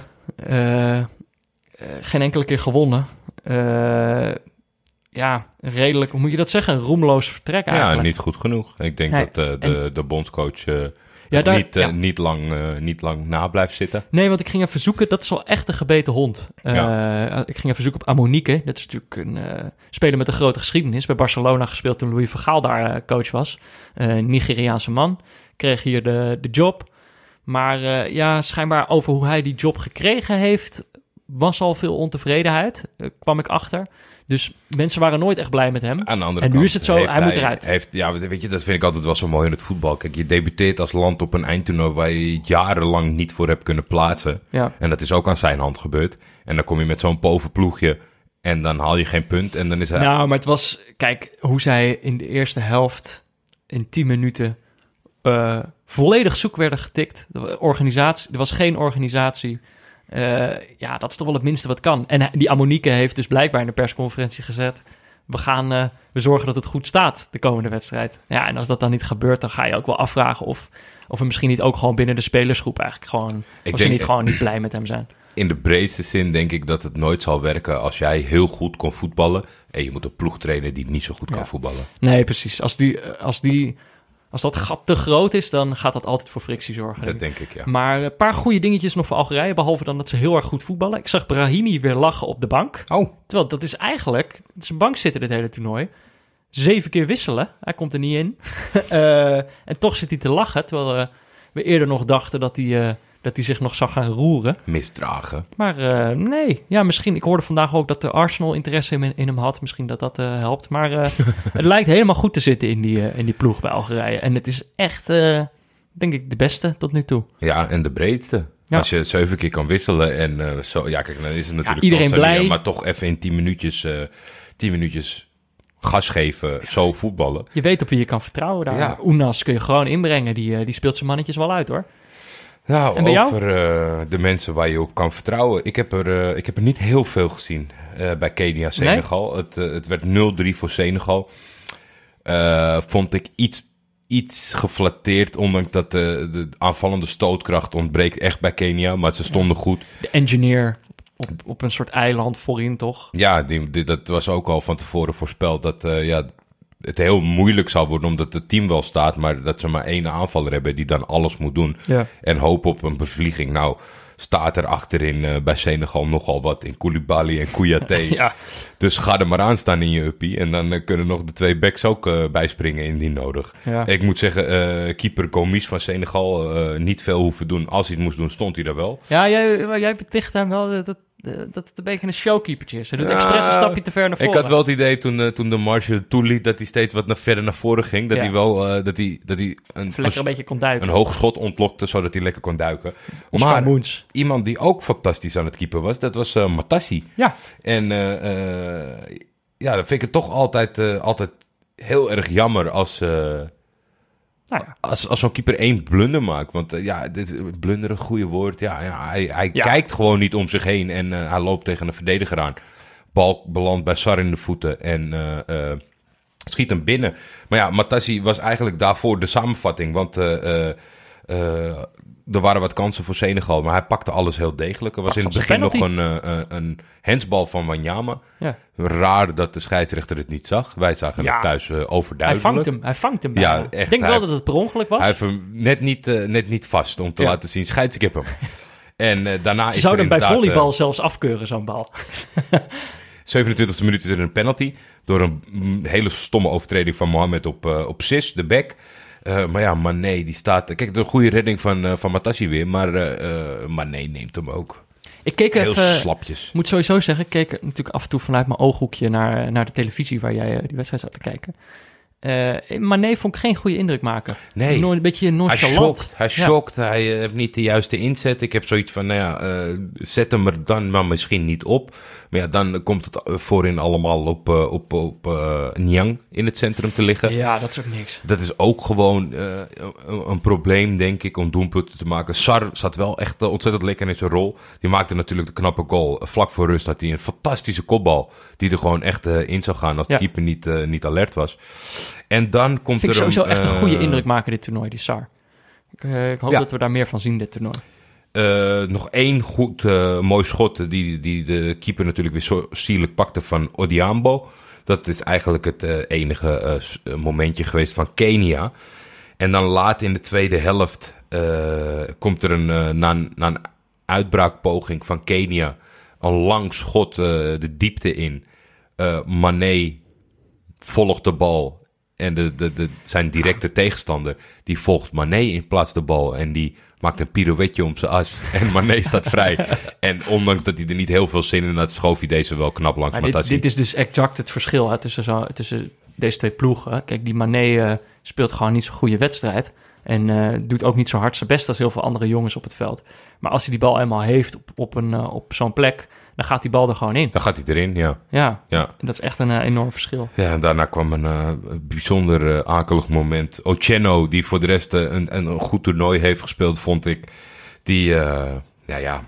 Geen enkele keer gewonnen. Ja, redelijk, hoe moet je dat zeggen? Een roemloos vertrek eigenlijk. Ja, niet goed genoeg. Ik denk Nee, dat de, de bondscoach Ja, daar- niet, eh, ja. niet, lang, eh, niet lang na blijft zitten. Nee, want ik ging even zoeken. Dat is wel echt een gebeten hond. Eh, Ik ging even zoeken op Amonique. Dat is natuurlijk een speler met een grote geschiedenis. Bij Barcelona gespeeld toen Louis van Gaal daar coach was. Nigeriaanse man. Kreeg hier de, de job. Maar ja, schijnbaar over hoe hij die job gekregen heeft... was al veel ontevredenheid, eh, kwam ik achter. Dus mensen waren nooit echt blij met hem. Aan de andere En nu is het zo, hij moet eruit. Heeft, ja, weet je, dat vind ik altijd wel zo mooi in het voetbal. Kijk, je debuteert als land op een eindtoernooi waar je jarenlang niet voor hebt kunnen plaatsen. Ja. En dat is ook aan zijn hand gebeurd. En dan kom je met zo'n povenploegje en dan haal je geen punt. En dan is hij... Nou, maar het was... Kijk, hoe zij in de eerste helft in 10 minuten eh, volledig zoek werden getikt. De organisatie, er was geen organisatie. Eh, ja, dat is toch wel het minste wat kan. En hij- die Ammonieke heeft dus blijkbaar in de persconferentie gezet... we gaan eh, we zorgen dat het goed staat de komende wedstrijd. Ja, en als dat dan niet gebeurt, dan ga je ook wel afvragen... of, of we misschien niet ook gewoon binnen de spelersgroep eigenlijk gewoon... Ik of ze niet gewoon niet blij met hem zijn. In de breedste zin denk ik dat het nooit zal werken als jij heel goed kon voetballen. En je moet een ploeg trainen die niet zo goed kan voetballen. Nee, precies. Als, die, eh, als, die, als dat gat te groot is, dan gaat dat altijd voor frictie zorgen. Dat denk ik, ja. Maar een paar goede dingetjes nog voor Algerije, behalve dan dat ze heel erg goed voetballen. Ik zag Brahimi weer lachen op de bank. Oh, Terwijl dat is eigenlijk, het is een bank zitten dit hele toernooi. Zeven keer wisselen, hij komt er niet in. Eh, en toch zit hij te lachen, terwijl eh, we eerder nog dachten dat hij, eh, dat hij zich nog zou gaan roeren. misdragen. Maar eh, nee, ja, misschien. Ik hoorde vandaag ook dat de Arsenal interesse in, in hem had. Misschien dat dat eh, helpt. Maar eh, het lijkt helemaal goed te zitten in die, in die ploeg bij Algerije. En het is echt, denk ik, de beste tot nu toe. Ja, en de breedste. Ja. Als je zeven keer kan wisselen en zo... Ja, kijk, dan is het natuurlijk iedereen Tanzania, blij. Maar toch even in tien minuutjes, tien minuutjes gas geven, zo voetballen. Je weet op wie je kan vertrouwen daar. Ja. Unas kun je gewoon inbrengen. Die, die speelt zijn mannetjes wel uit hoor. Nou, over eh, de mensen waar je op kan vertrouwen. Ik heb er, eh, ik heb er niet heel veel gezien eh, bij Kenia, Senegal. Het, het werd 0-3 voor Senegal. Vond ik iets, iets geflatteerd, ondanks dat de, de aanvallende stootkracht ontbreekt echt bij Kenia. Maar ze stonden goed. De engineer op, op een soort eiland voorin toch? Ja, die, die- dat was ook al van tevoren voorspeld dat ja, het heel moeilijk zou worden omdat het team wel staat, maar dat ze maar één aanvaller hebben die dan alles moet doen. Ja. En hopen op een bevlieging. Nou, staat er achterin eh, bij Senegal nogal wat in Koulibaly en Kouyaté. Ja, Dus ga er maar aan staan in je uppie. En dan eh, kunnen nog de twee backs ook eh, bijspringen indien nodig. ja. Ik moet zeggen, keeper Gomis van Senegal niet veel hoeven doen. Als hij het moest doen, stond hij er wel. ja jij, jij beticht hem wel dat, dat, dat het een beetje een showkeepertje is. Hij doet Ja, expres een stapje te ver naar voren. Ik had wel het idee toen, eh, toen de marge toeliet dat hij steeds wat naar verder naar voren ging. Dat Ja. hij wel eh, dat hij, dat hij een, lekker een beetje kon duiken. een hoog schot ontlokte, zodat hij lekker kon duiken. Oscar maar iemand die ook fantastisch aan het keeper was, dat was eh Matassi. Ja, En ja, dan vind ik het toch altijd, altijd heel erg jammer als, nou ja. als, als zo'n keeper één blunder maakt. Want eh, ja, dit is blunder een goede woord. Ja, ja, hij hij Ja. kijkt gewoon niet om zich heen en eh, hij loopt tegen een verdediger aan. Bal belandt bij Sar in de voeten en eh, schiet hem binnen. Maar ja, Matassi was eigenlijk daarvoor de samenvatting. Want er waren wat kansen voor Senegal, maar hij pakte alles heel degelijk. Er was Pakt in het begin nog een, eh, een handsbal van Wanyama. Ja. Raar dat de scheidsrechter het niet zag. Wij zagen Ja. het thuis eh, Hij overduidelijk. vangt hem, hij vangt hem Ja, echt, Ik denk hij- wel dat het per ongeluk was. Hij heeft hem net niet, eh, net niet vast om te Ja. laten zien, scheids, hem. En eh, daarna Ze is zouden bij volleybal eh, zelfs afkeuren, zo'n bal. 27e minuut is er een penalty. Door een mm, hele stomme overtreding van Mohamed op, eh, op Sis, de back. Eh, maar ja, Mané, die staat... Kijk, een goede redding van, uh, van Matassi weer. Maar uh, Mané neemt hem ook. Ik keek Heel even... slapjes. Ik moet sowieso zeggen, ik keek natuurlijk af en toe vanuit mijn ooghoekje naar, naar de televisie waar jij die wedstrijd zat te kijken. Uh, Mané vond ik geen goede indruk maken. Nee. Nooit een beetje nonchalant. Hij schokt, hij, ja. hij uh, heeft niet de juiste inzet. Ik heb zoiets van, nou ja, uh, zet hem er dan maar misschien niet op. Maar ja, dan komt het voorin allemaal op, uh, op, op Niang in het centrum te liggen. Ja, dat is ook niks. Dat is ook gewoon een, een, probleem, denk ik, om doelpunten te maken. Sar zat wel echt ontzettend lekker in zijn rol. Die maakte natuurlijk de knappe goal. Vlak voor rust had hij een fantastische kopbal. Die er gewoon echt in zou gaan als de Ja. keeper niet, niet alert was. En dan komt Vind ik er sowieso echt een goede uh, indruk maken, dit toernooi, die Sar. Ik, uh, ik hoop Ja. dat we daar meer van zien, dit toernooi. Uh, nog één goed uh, mooi schot die, die de keeper natuurlijk weer zo sierlijk pakte van Odiambo. Dat is eigenlijk het uh, enige momentje geweest van Kenia. En dan laat in de tweede helft komt er een, na, een, na een uitbraakpoging van Kenia een lang schot de diepte in. Mané volgt de bal en de, de, de, zijn directe tegenstander, die volgt Mané in plaats de bal. En die maakt een pirouetje om zijn as. En Mané staat vrij. En ondanks dat hij er niet heel veel zin in had, schoof hij deze wel knap langs Maar dit, dit is dus exact het verschil hè, tussen, zo, tussen deze twee ploegen. Kijk, die Mané uh, speelt gewoon niet zo'n goede wedstrijd. En uh, doet ook niet zo hard zijn best als heel veel andere jongens op het veld. Maar als hij die bal eenmaal heeft op, op, een, uh, op zo'n plek, dan gaat die bal er gewoon in. Dan gaat hij erin, ja. Ja, ja. Dat is echt een uh, enorm verschil. Ja, en daarna kwam een uh, bijzonder uh, akelig moment. Oceno, die voor de rest een, een, een, goed toernooi heeft gespeeld, vond ik. Die, nou ja,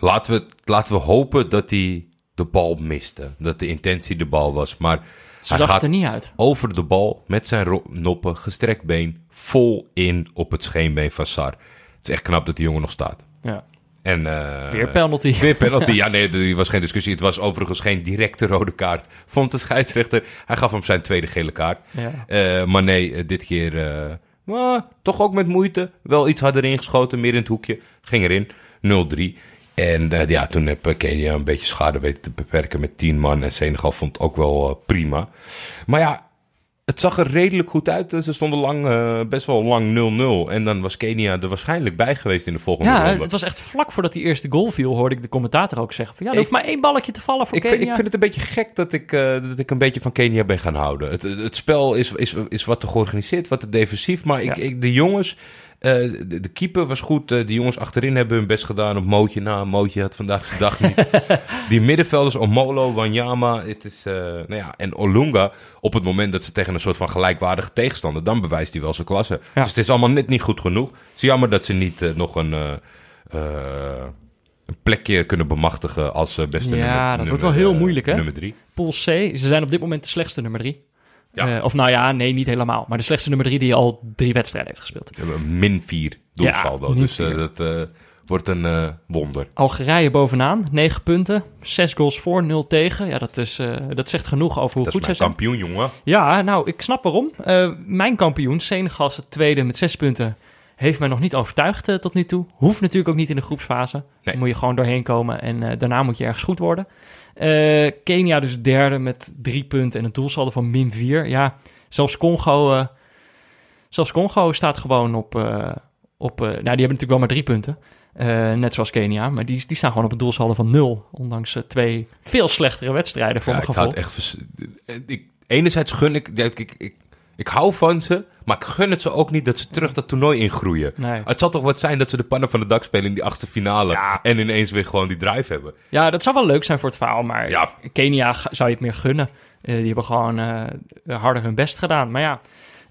laten we, laten we hopen dat hij de bal miste. Dat de intentie de bal was. Maar Ze hij gaat er niet uit. over de bal met zijn noppen, gestrekt been, vol in op het scheenbeen van Sar. Het is echt knap dat die jongen nog staat. Ja. En, uh, weer penalty. Weer penalty. Ja, nee, er was geen discussie. Het was overigens geen directe rode kaart. Vond de scheidsrechter. Hij gaf hem zijn tweede gele kaart. Ja. Uh, maar nee, uh, dit keer uh, toch ook met moeite. Wel iets harder ingeschoten, meer in het hoekje. Ging erin. 0-3. En ja, toen heb Kenia een beetje schade weten te beperken met 10 man. En Senegal vond het ook wel prima. Maar ja, het zag er redelijk goed uit. Ze stonden lang, uh, best wel lang 0-0. En dan was Kenia er waarschijnlijk bij geweest in de volgende ja, ronde. het was echt vlak voordat die eerste goal viel, hoorde ik de commentator ook zeggen. Van, ja, er hoeft maar één balletje te vallen voor ik, Kenia. Ik vind het een beetje gek dat ik, uh, dat ik een beetje van Kenia ben gaan houden. Het, het spel is, is, is wat te georganiseerd, wat te defensief. Maar ik, Ja. ik, de jongens... Uh, de, de, keeper was goed. Uh, de jongens achterin hebben hun best gedaan op Mootje. Nou, Mootje had vandaag de dag niet. die middenvelders, Omolo, Wanyama. Het is, uh, nou ja, en Olunga. Op het moment dat ze tegen een soort van gelijkwaardige tegenstander. dan bewijst hij wel zijn klasse. Ja. Dus het is allemaal net niet goed genoeg. Het is jammer dat ze niet nog een. een plekje kunnen bemachtigen als beste ja, nummer dat nummer, wordt wel heel moeilijk, hè? Nummer drie. Pool C, ze zijn op dit moment de slechtste nummer drie. Ja. Uh, of nou ja, nee, niet helemaal. Maar de slechtste nummer drie die al drie wedstrijden heeft gespeeld. Min 4 doelsaldo. Ja, dus uh, dat uh, wordt een uh, wonder. Algerije bovenaan, 9 punten, 6 goals voor, 0 tegen. Ja, dat, is, dat zegt genoeg over hoe dat goed zij zijn. kampioen, jongen. Ja, nou, ik snap waarom. mijn kampioen, Senegal, is het tweede met 6 punten. Heeft mij nog niet overtuigd tot nu toe. Hoeft natuurlijk ook niet in de groepsfase. Nee. Dan moet je gewoon doorheen komen en daarna moet je ergens goed worden. Kenia dus derde met drie punten en een doelsaldo van min 4. Ja, zelfs Congo, uh, zelfs Congo staat gewoon op. Uh, op nou, die hebben natuurlijk wel maar drie punten. net zoals Kenia. Maar die, die staan gewoon op een doelsaldo van nul. Ondanks twee veel slechtere wedstrijden voor ja, mijn ik gevoel. had echt ik, enerzijds gun ik, ik, ik, ik, ik hou van ze. Maar ik gun het ze ook niet dat ze terug dat toernooi ingroeien. Nee. Het zal toch wat zijn dat ze de pannen van de dak spelen in die achtste finale. Ja. En ineens weer gewoon die drive hebben. Ja, dat zou wel leuk zijn voor het verhaal. Maar Ja. Kenia zou je het meer gunnen. Uh, die hebben gewoon uh, harder hun best gedaan. Maar ja,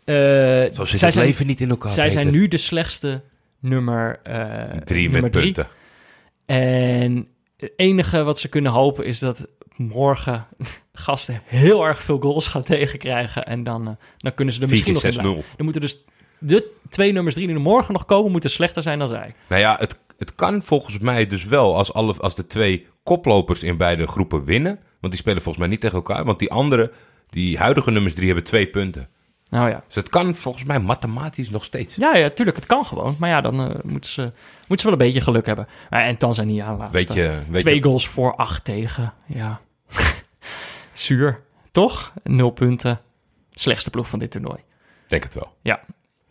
uh, Zo zit zij het zijn, leven niet in elkaar. zij zijn nu de slechtste nummer, uh, drie nummer met drie. punten. En het enige wat ze kunnen hopen is dat morgen gasten heel erg veel goals gaan tegenkrijgen. En dan, uh, dan kunnen ze er misschien nog in 4 blijven. Er moeten dus de twee nummers drie die er morgen nog komen, moeten slechter zijn dan zij. Nou ja, het, het kan volgens mij dus wel als, alle, als de twee koplopers in beide groepen winnen. Want die spelen volgens mij niet tegen elkaar. Want die andere, die huidige nummers drie, hebben twee punten. Nou ja. Dus het kan volgens mij mathematisch nog steeds. Ja, ja, tuurlijk, het kan gewoon. Maar ja, dan eh, moeten, ze, moeten ze wel een beetje geluk hebben. Maar en Tanzania laatste. Weet je, weet Twee je, goals voor, acht tegen. Ja. Zuur, toch? Nul punten. Slechtste ploeg van dit toernooi. denk het wel. Ja.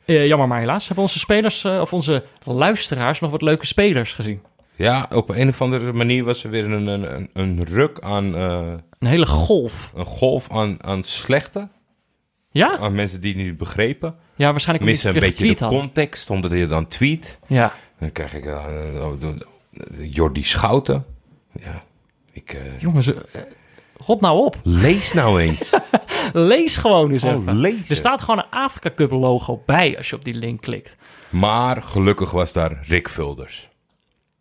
Eh, jammer maar helaas. Hebben onze spelers, eh, of onze luisteraars, nog wat leuke spelers gezien? Ja, op een of andere manier was er weer een, een, een, een ruk aan, Een hele golf. een golf aan, aan slechte. Ja? Aan mensen die het niet begrepen. Ja, waarschijnlijk Missen een beetje de context, omdat je dan tweet. Ja. Dan krijg ik uh, uh, uh, Jordi Schouten. Ja, ik... eh, Jongens, eh, rot nou op. lees nou eens. Lees gewoon eens Oh, even. lezen. Er staat gewoon een Afrika Cup logo bij als je op die link klikt. maar gelukkig was daar Rick Vulders.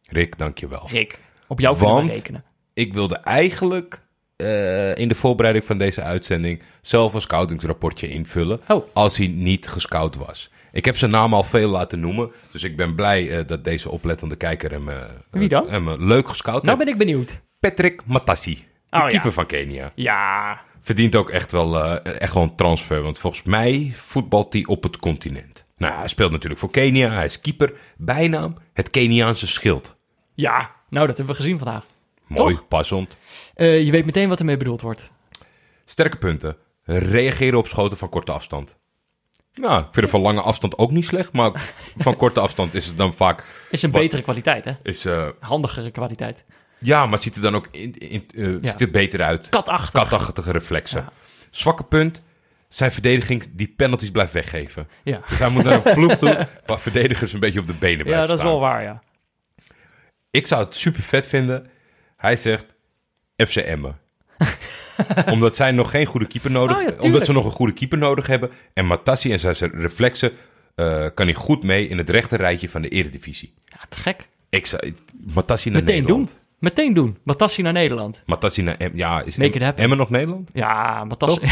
Rick, dankjewel. Rick, op jou kunnen we rekenen. Ik wilde eigenlijk eh, in de voorbereiding van deze uitzending zelf een scoutingsrapportje invullen. Oh. Als hij niet gescout was. Ik heb zijn naam al veel laten noemen. Dus ik ben blij eh, dat deze oplettende kijker hem, eh, Wie dan? hem leuk gescout Nou heeft. ben ik benieuwd. Patrick Matassi. De Oh, ja. keeper van Kenia. Ja, Verdient ook echt wel, echt wel een transfer. Want volgens mij voetbalt hij op het continent. Nou, hij speelt natuurlijk voor Kenia. Hij is keeper. Bijnaam het Keniaanse schild. ja. Nou, dat hebben we gezien vandaag. Mooi, Toch? passend. Eh, je weet meteen wat ermee bedoeld wordt. Sterke punten. Reageren op schoten van korte afstand. Nou, ik vind het van lange afstand ook niet slecht. Maar van korte afstand is het dan vaak... Is een Wat- betere kwaliteit, hè? Is, eh, Handigere kwaliteit. ja, maar ziet er dan ook in, in, eh, Ja. ziet er beter uit. Katachtig. Katachtige reflexen. Ja. Zwakke punt. Zijn verdediging die penalties blijft weggeven. Ja. Dus hij moet naar een ploeg toe waar verdedigers een beetje op de benen blijven ja, dat is wel waar, ja. Ik zou het super vet vinden. Hij zegt FC Emmen. omdat zij nog geen goede keeper nodig Oh ja, hebben. tuurlijk. omdat ze nog een goede keeper nodig hebben. En Matassi en zijn reflexen eh, kan hij goed mee in het rechte rijtje van de eredivisie. Ja, te gek. Ik zou Matassi naar Meteen Nederland. doen. Meteen doen. Matassi naar Nederland. Matassi naar Em- Ja, is Make Em-. Emmen nog Nederland? Ja, Matassi.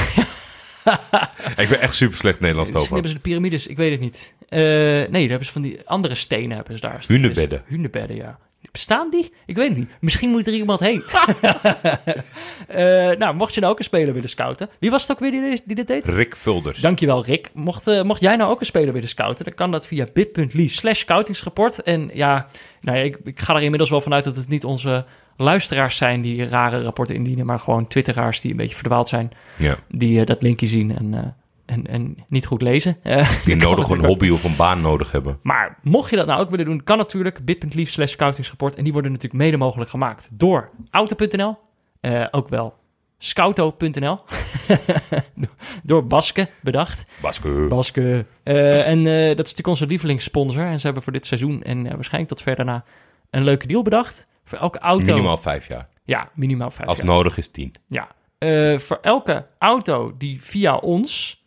Ik ben echt super slecht Nederlands Misschien over. hebben ze de piramides, ik weet het niet. Eh, nee, daar hebben ze van die andere stenen hebben ze daar. Hunebedden. Hunebedden, ja. Bestaan die? Ik weet het niet. Misschien moet er iemand heen. Eh, nou, mocht je nou ook een speler willen scouten. Wie was het ook weer die, die dit deed? Rick Vulders. Dankjewel, Rick. Mocht, eh, mocht jij nou ook een speler willen scouten, dan kan dat via bit.ly slash scoutingsrapport. En ja, nou ja ik, ik ga er inmiddels wel vanuit dat het niet onze luisteraars zijn die rare rapporten indienen, maar gewoon twitteraars die een beetje verdwaald zijn, Ja, die eh, dat linkje zien en, eh, en, en niet goed lezen. Eh, die nodig een hobby of een baan nodig hebben. Maar mocht je dat nou ook willen doen, kan natuurlijk bit.ly slash scoutingsrapport. En die worden natuurlijk mede mogelijk gemaakt door auto.nl, eh, ook wel scouto.nl, door Baske bedacht. Baske. Baske. Eh, en dat is natuurlijk onze lievelingssponsor. En ze hebben voor dit seizoen en waarschijnlijk tot ver daarna een leuke deal bedacht. Voor elke auto. Minimaal vijf jaar. Ja, minimaal vijf Als jaar. nodig is tien. Ja. Voor elke auto die via ons,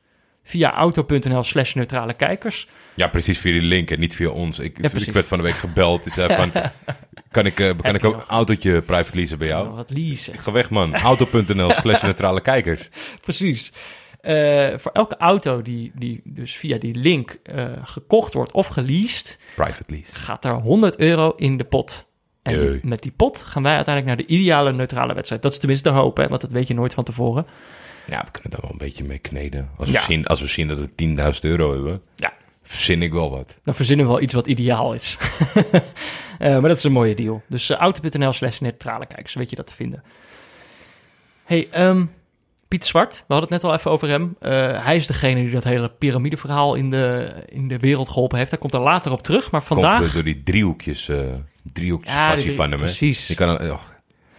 via auto.nl slash neutrale kijkers. Ja, precies via die link en niet via ons. Ik, Ja, ik werd van de week gebeld. Die zei van, kan ik, eh, kan ik ook een autootje private leasen bij jou? Wat leasen. Ga weg man. Auto.nl slash neutrale kijkers. Precies. Eh, voor elke auto die, die dus via die link eh, gekocht wordt of geleased, Private lease. gaat er 100 euro in de pot. En Jee. met die pot gaan wij uiteindelijk naar de ideale neutrale wedstrijd. Dat is tenminste de hoop, hè, want dat weet je nooit van tevoren. Ja, we kunnen daar wel een beetje mee kneden. Als we, Ja. zien, als we zien dat we 10.000 euro hebben, Ja, verzin ik wel wat. dan verzinnen we wel iets wat ideaal is. Eh, maar dat is een mooie deal. Dus uh, auto.nl slash neutrale kijkers, weet je dat te vinden. hey, ehm, Piet Zwart, we hadden het net al even over hem. Eh, hij is degene die dat hele piramideverhaal in de, in de wereld geholpen heeft. Hij komt er later op terug, maar vandaag... Komt eh, door die driehoekjes, eh driehoekjes Ja, passie die- van hem. Precies. Die, kan, eh, oh,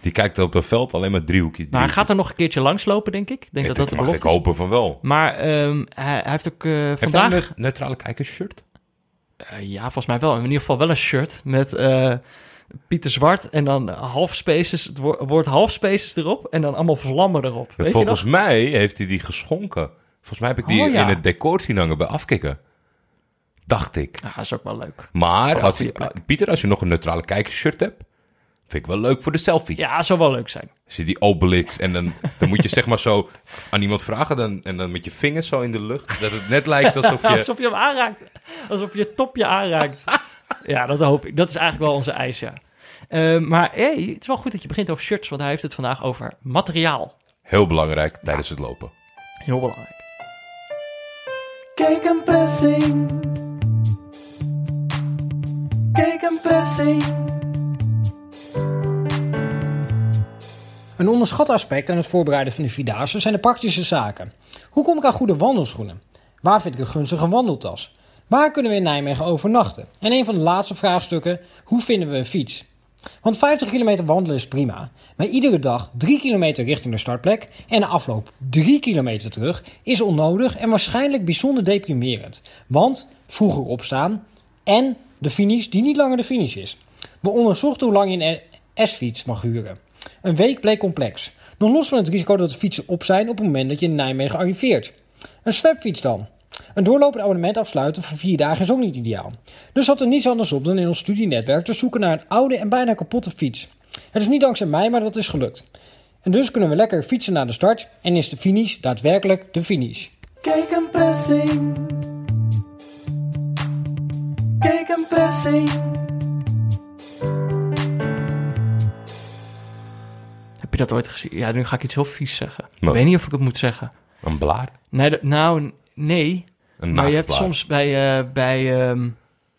die kijkt op het veld alleen maar driehoekjes. Maar hij gaat er nog een keertje langslopen, denk ik. Ik denk dat dat de ik belofte is. hopen van wel. Maar ehm, hij, hij heeft ook eh, vandaag... hij een neutrale kijkers shirt? Eh, ja, volgens mij wel. In ieder geval wel een shirt met eh, Pieter Zwart en dan half spaces, het wo- woord half spaces erop en dan allemaal vlammen erop. Weet Volgens mij heeft hij die geschonken. Volgens mij heb ik die Oh, ja. in het decor zien hangen bij afkikken. Dacht ik. Ja, dat is ook wel leuk. Maar als je, Pieter, als je nog een neutrale kijkers shirt hebt, Vind ik wel leuk voor de selfie. Ja, zou wel leuk zijn. Zit die Obelix en dan, dan moet je zeg maar zo aan iemand vragen dan, en dan met je vingers zo in de lucht. Dat het net lijkt alsof je... Alsof je hem aanraakt. Alsof je het topje aanraakt. ja, dat hoop ik. Dat is eigenlijk wel onze eis, ja. Eh, maar hey, het is wel goed dat je begint over shirts, want hij heeft het vandaag over materiaal. Heel belangrijk tijdens het lopen. Heel belangrijk. Kijk een pressing. Kijk een pressing. Een onderschat aspect aan het voorbereiden van de Vierdaagse zijn de praktische zaken. Hoe kom ik aan goede wandelschoenen? Waar vind ik een gunstige wandeltas? Waar kunnen we in Nijmegen overnachten? En een van de laatste vraagstukken, hoe vinden we een fiets? Want 50 kilometer wandelen is prima, maar iedere dag 3 kilometer richting de startplek en de afloop 3 kilometer terug is onnodig en waarschijnlijk bijzonder deprimerend. Want vroeger opstaan en de finish die niet langer de finish is. We onderzochten hoe lang je een S-fiets mag huren. Een week bleek complex. Nog los van het risico dat de fietsen op zijn op het moment dat je in Nijmegen arriveert. Een swapfiets dan. Een doorlopend abonnement afsluiten voor vier dagen is ook niet ideaal. Dus zat er niets anders op dan in ons studienetwerk te zoeken naar een oude en bijna kapotte fiets. Het is niet dankzij mij, maar dat is gelukt. En dus kunnen we lekker fietsen naar de start en is de finish daadwerkelijk de finish. Kijk een pressing. Kijk een pressing. Je dat ooit gezien? Ja, nu ga ik iets heel vies zeggen. Ik weet niet of ik het moet zeggen. Een blaar. Nee, nou, nee. Een maar je hebt soms bij, eh, bij, ehm,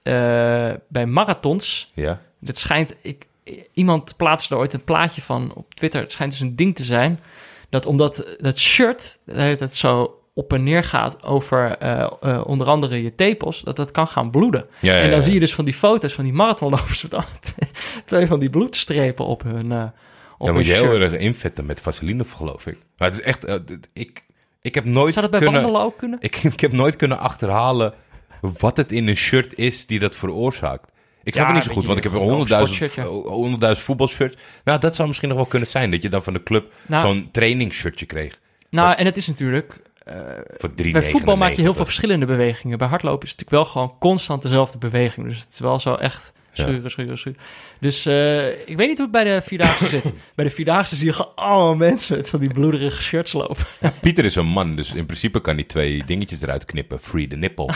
eh, bij marathons... Ja. Het schijnt, ik, iemand plaatste er ooit een plaatje van op Twitter. Het schijnt dus een ding te zijn dat omdat dat shirt dat het zo op en neer gaat over eh, onder andere je tepels, dat dat kan gaan bloeden. Ja, ja, en dan zie je dus van die foto's van die marathonlopers met twee, van die bloedstrepen op hun, op Dan moet je heel erg invetten met vaseline, geloof ik. Maar het is echt... eh, ik, ik heb nooit Zou dat bij kunnen... wandelen ook kunnen? Ik, ik heb nooit kunnen achterhalen wat het in een shirt is die dat veroorzaakt. Ik snap Ja, het niet zo goed, want ik heb een honderdduizend, voetbalshirts. Nou, dat zou misschien nog wel kunnen zijn, dat je dan van de club Nou. zo'n trainingsshirtje kreeg. Nou, en het is natuurlijk... eh, Voor 3,99. bij voetbal maak je heel veel verschillende bewegingen. Bij hardlopen is het natuurlijk wel gewoon constant dezelfde beweging. Dus het is wel zo echt schuren, schuren, schuren. Dus eh, ik weet niet hoe het bij de Vierdaagse zit. Bij de Vierdaagse zie je gewoon allemaal mensen van die bloederige shirts lopen. Pieter is een man, dus in principe kan hij twee dingetjes eruit knippen. Free the nipple.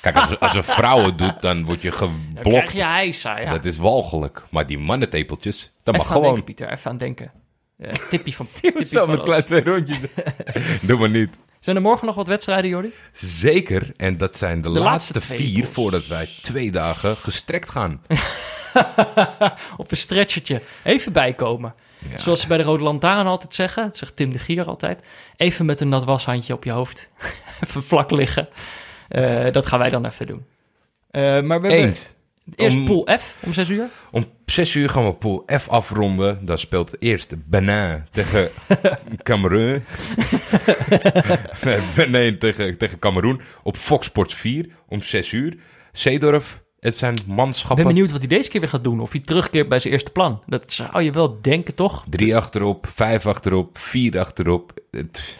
Kijk, als, als een vrouw het doet, dan word je Dan geblokt. krijg je ja. Dat is walgelijk. Maar die mannentepeltjes, dat mag gewoon. denken, Pieter. Even aan denken. Eh tippie van... tippie Zo van met klein twee rondjes. Doe maar niet. Zijn er morgen nog wat wedstrijden, Jordi? Zeker, en dat zijn de, De laatste, vier voordat wij twee dagen gestrekt gaan. Op een stretchertje. Even bijkomen. Ja. Zoals ze bij de Rode Lantaarn altijd zeggen. Dat zegt Tim de Gier altijd. Even met een nat washandje op je hoofd. even vlak liggen. Eh, dat gaan wij dan even doen. Eh, maar we hebben Eens. eerst Om- pool F om 6 uur. Om zes uur gaan we pool F afronden. Dan speelt eerst Benin tegen Cameroen. nee, Benin tegen, tegen Cameroen op Fox Sports 4 om zes uur. Zeedorf, het zijn Ik manschappen. ben benieuwd wat hij deze keer weer gaat doen. Of hij terugkeert bij zijn eerste plan. Dat zou je wel denken, toch? Drie achterop, vijf achterop, vier achterop. Het-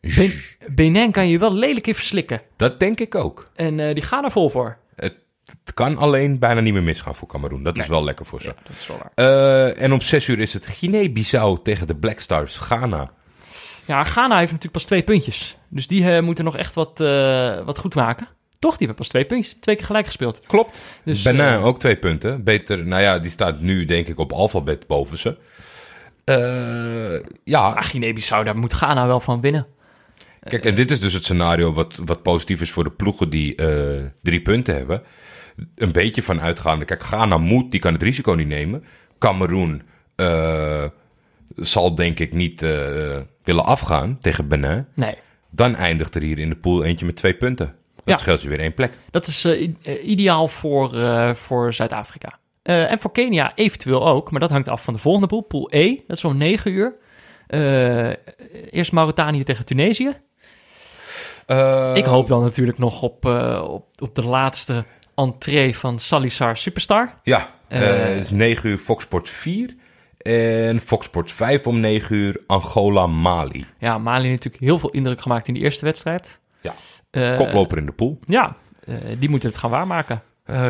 Ben- Benin kan je wel lelijk in verslikken. Dat denk ik ook. En eh, die gaan er vol voor. Het, kan alleen bijna niet meer misgaan voor Cameroen. Dat is wel lekker voor ze. Ja, dat is wel waar. Eh, en om zes uur is het Guinea-Bissau tegen de Black Stars, Ghana. Ja, Ghana heeft natuurlijk pas twee puntjes. Dus die eh, moeten nog echt wat, eh, wat goed maken. Toch? Die hebben pas twee puntjes. Twee keer gelijk gespeeld. Klopt. Dus, Benin ook twee punten. Beter, nou ja, die staat nu denk ik op alfabet boven ze. Eh, ja, Ah, Guinea-Bissau, daar moet Ghana wel van winnen. kijk, en dit is dus het scenario wat, wat positief is voor de ploegen die drie punten hebben. Een beetje van uitgaande. Kijk, Ghana moet, die kan het risico niet nemen. Cameroen eh, zal denk ik niet eh, willen afgaan tegen Benin. Nee. Dan eindigt er hier in de pool eentje met twee punten. Dat Ja. scheelt je weer één plek. Dat is eh, eh, ideaal voor, eh, voor Zuid-Afrika. Eh, en voor Kenia eventueel ook, maar dat hangt af van de volgende pool. Pool E, dat is om 9 uur. Eh, eerst Mauritanië tegen Tunesië. Eh, Ik hoop dan natuurlijk nog op, eh, op, op de laatste entree van Salissar Superstar. Ja, Eh, eh, het is 9 uur Fox Sports 4. En Fox Sports 5 om 9 uur Angola-Mali. Ja, Mali heeft natuurlijk heel veel indruk gemaakt in die eerste wedstrijd. Ja. Eh, Koploper in de pool. Ja, die moeten het gaan waarmaken.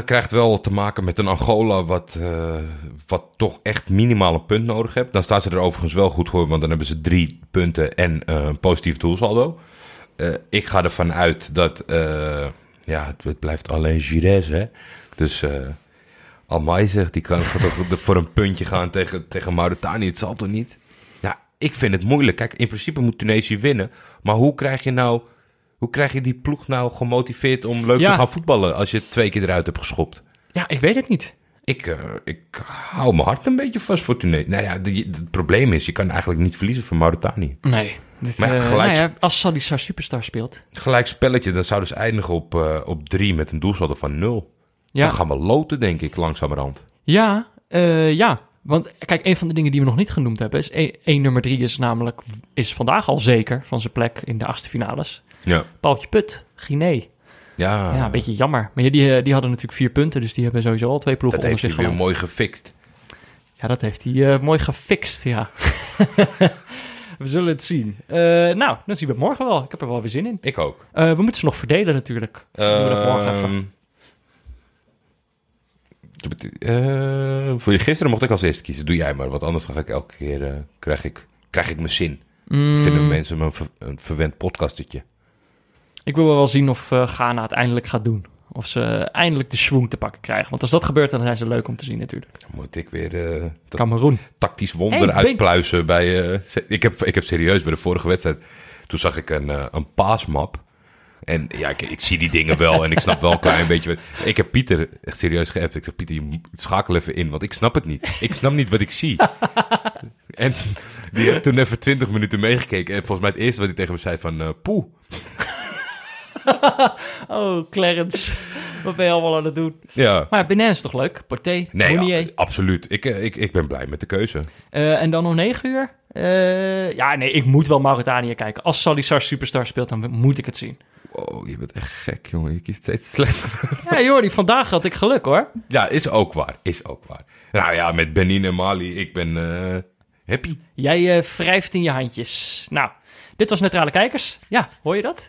Krijgt wel te maken met een Angola wat, wat toch echt minimaal een punt nodig heeft. Dan staan ze er overigens wel goed voor, want dan hebben ze drie punten en een positief doelsaldo. Ik ga ervan uit dat, ja, het, het blijft alleen Gires, hè. Dus eh Almai zegt, die kan voor een puntje gaan tegen, tegen Mauritanië. Het zal toch niet? Nou, ik vind het moeilijk. Kijk, in principe moet Tunesië winnen. Maar hoe krijg je nou... Hoe krijg je die ploeg nou gemotiveerd om leuk Ja. te gaan voetballen als je het twee keer eruit hebt geschopt? Ja, ik weet het niet. Ik, eh, ik hou mijn hart een beetje vast voor Tunesië. Nou ja, het probleem is, je kan eigenlijk niet verliezen van Mauritanië. Nee. Dit, Maar ja, eh, gelijk- nou ja, als Salissar Superstar speelt. Gelijk spelletje, dan zouden ze eindigen op, eh, op drie met een doelsaldo van nul. Ja, Dan gaan we loten, denk ik, langzamerhand. ja, eh, ja. Want kijk, een van de dingen die we nog niet genoemd hebben is... één één nummer drie is namelijk is vandaag al zeker van zijn plek in de achtste finales. Ja. Paultje Put, Guinea. Ja, Ja, een beetje jammer. Maar die, die hadden natuurlijk vier punten, dus die hebben sowieso al twee ploegen dat onder heeft hij weer mooi gefixt. Ja, dat heeft hij mooi gefixt, ja. we zullen het zien. Eh, nou, dan zien we het morgen wel. Ik heb er wel weer zin in. Ik ook. Eh, we moeten ze nog verdelen natuurlijk. Dus doen we dat morgen even. Ehm, eh, voor je gisteren mocht ik als eerste kiezen. Doe jij maar, want anders ga ik elke keer krijg, ik, krijg ik mijn zin. Mm, Vinden mensen me een, ver- een verwend podcastetje. Ik wil wel zien of Ghana het eindelijk gaat doen. Of ze eindelijk de schwung te pakken krijgen. Want als dat gebeurt, dan zijn ze leuk om te zien natuurlijk. Dan moet ik weer eh, dat Cameroen. tactisch wonder Hey, ben- uitpluizen bij... eh, se- ik, heb, ik heb serieus bij de vorige wedstrijd... Toen zag ik een, eh, een paasmap. En ja, ik, ik zie die dingen wel en ik snap wel een klein beetje... Wat, ik heb Pieter echt serieus geappt. Ik zeg, Pieter, je moet- schakel even in, want ik snap het niet. Ik snap niet wat ik zie. en die heeft toen even 20 minuten meegekeken. En volgens mij het eerste wat hij tegen me zei van... poeh. Oh, Clarence. Wat ben je allemaal aan het doen? Ja. Maar Benin is toch leuk? Porté, Nee, absoluut. Ik, eh, ik, ik ben blij met de keuze. Eh, en dan om negen uur? Eh, ja, nee, ik moet wel Mauritanië kijken. Als Salissar Superstar speelt, dan moet ik het zien. Oh, je bent echt gek, jongen. Je kiest steeds slecht. Ja, Jordi, vandaag had ik geluk hoor. Ja, is ook waar. Is ook waar. Nou ja, met Benin en Mali, ik ben happy. Jij wrijft in je handjes. Nou, dit was Neutrale Kijkers. Ja, hoor je dat?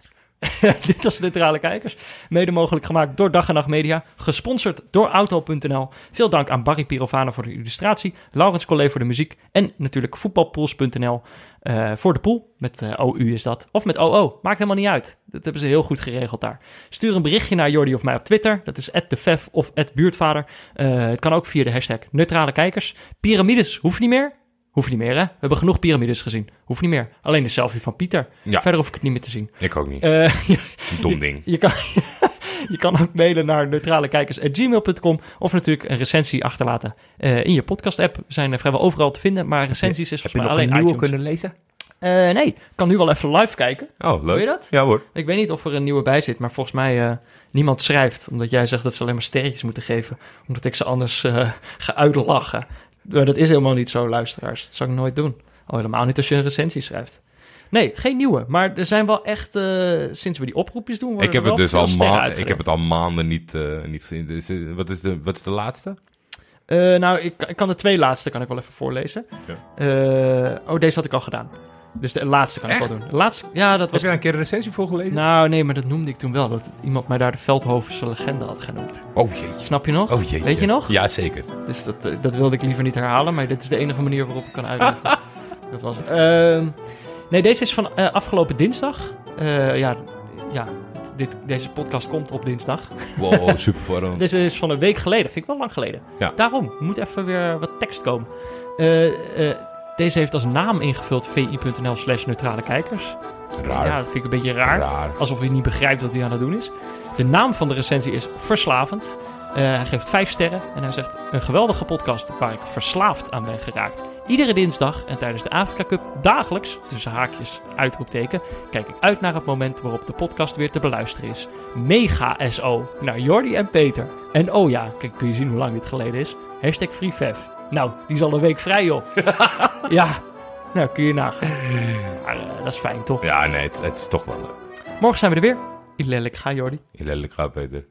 dit was Neutrale Kijkers. Mede mogelijk gemaakt door Dag en Nacht Media. Gesponsord door Auto.nl. Veel dank aan Barry Pirovano voor de illustratie. Laurens Collet voor de muziek. En natuurlijk voetbalpools.nl eh, voor de pool. Met eh, OU is dat. Of met OO. Maakt helemaal niet uit. Dat hebben ze heel goed geregeld daar. Stuur een berichtje naar Jordi of mij op Twitter. Dat is @defef of @buurtvader. Eh, het kan ook via de hashtag Neutrale Kijkers. Piramides hoeft niet meer. Hoeft niet meer, hè? We hebben genoeg piramides gezien. Hoeft niet meer. Alleen de selfie van Pieter. Ja. Verder hoef ik het niet meer te zien. Ik ook niet. Je, Dom ding. je, kan, je kan ook mailen naar neutralekijkers.gmail.com of natuurlijk een recensie achterlaten eh, in je podcast-app. We zijn eh, vrijwel overal te vinden, maar recensies is volgens mij alleen iTunes. lezen? Eh, nee, ik kan nu wel even live kijken. Oh, leuk. Wil je dat? Ja hoor. Ik weet niet of er een nieuwe bij zit, maar volgens mij niemand schrijft. Omdat jij zegt dat ze alleen maar sterretjes moeten geven. Omdat ik ze anders eh, ga uitlachen. Maar dat is helemaal niet zo, luisteraars. Dat zou ik nooit doen. Al helemaal niet als je een recensie schrijft. Nee, geen nieuwe. Maar er zijn wel echt, eh, sinds we die oproepjes doen... Ik heb, het dus al veel sterren ma- ik heb het al maanden niet, eh, niet gezien. Dus, eh, wat, is de, wat is de laatste? Eh, nou, ik, ik kan de twee laatste kan ik wel even voorlezen. Eh, oh, deze had ik al gedaan. Dus de laatste kan ik wel doen. De laatste, ja, dat Heb was... je daar een keer een recensie voor gelezen? Nou, nee, maar dat noemde ik toen wel. Dat iemand mij daar de Veldhovense legende had genoemd. Oh jeetje. Snap je nog? Oh jeetje. Weet je nog? Ja, zeker. Dus dat, eh, dat wilde ik liever niet herhalen, maar dit is de enige manier waarop ik kan uitleggen. dat was het. Ehm, nee, deze is van eh, afgelopen dinsdag. Eh, ja, ja dit, deze podcast komt op dinsdag. Wow, super verwarrend. Deze is van een week geleden. Vind ik wel lang geleden. Ja. Daarom, moet even weer wat tekst komen. Eh, eh, deze heeft als naam ingevuld vi.nl slash neutrale kijkers. Raar. Ja, dat vind ik een beetje raar. Raar. Alsof hij niet begrijpt wat hij aan het doen is. De naam van de recensie is Verslavend. Eh, hij geeft vijf sterren en hij zegt... Een geweldige podcast waar ik verslaafd aan ben geraakt. Iedere dinsdag en tijdens de Afrika Cup dagelijks, tussen haakjes, uitroepteken... kijk ik uit naar het moment waarop de podcast weer te beluisteren is. Mega SO naar Jordi en Peter. En oh ja, kijk, kun je zien hoe lang dit geleden is? Hashtag FreeFev. Nou, die is al een week vrij, joh. ja, nou kun je nagaan. Maar eh, dat is fijn, toch? Ja, nee, het, het is toch wel leuk. Morgen zijn we er weer. Ilelijk, ga Jordi. Heel lelijk gaat, Peter.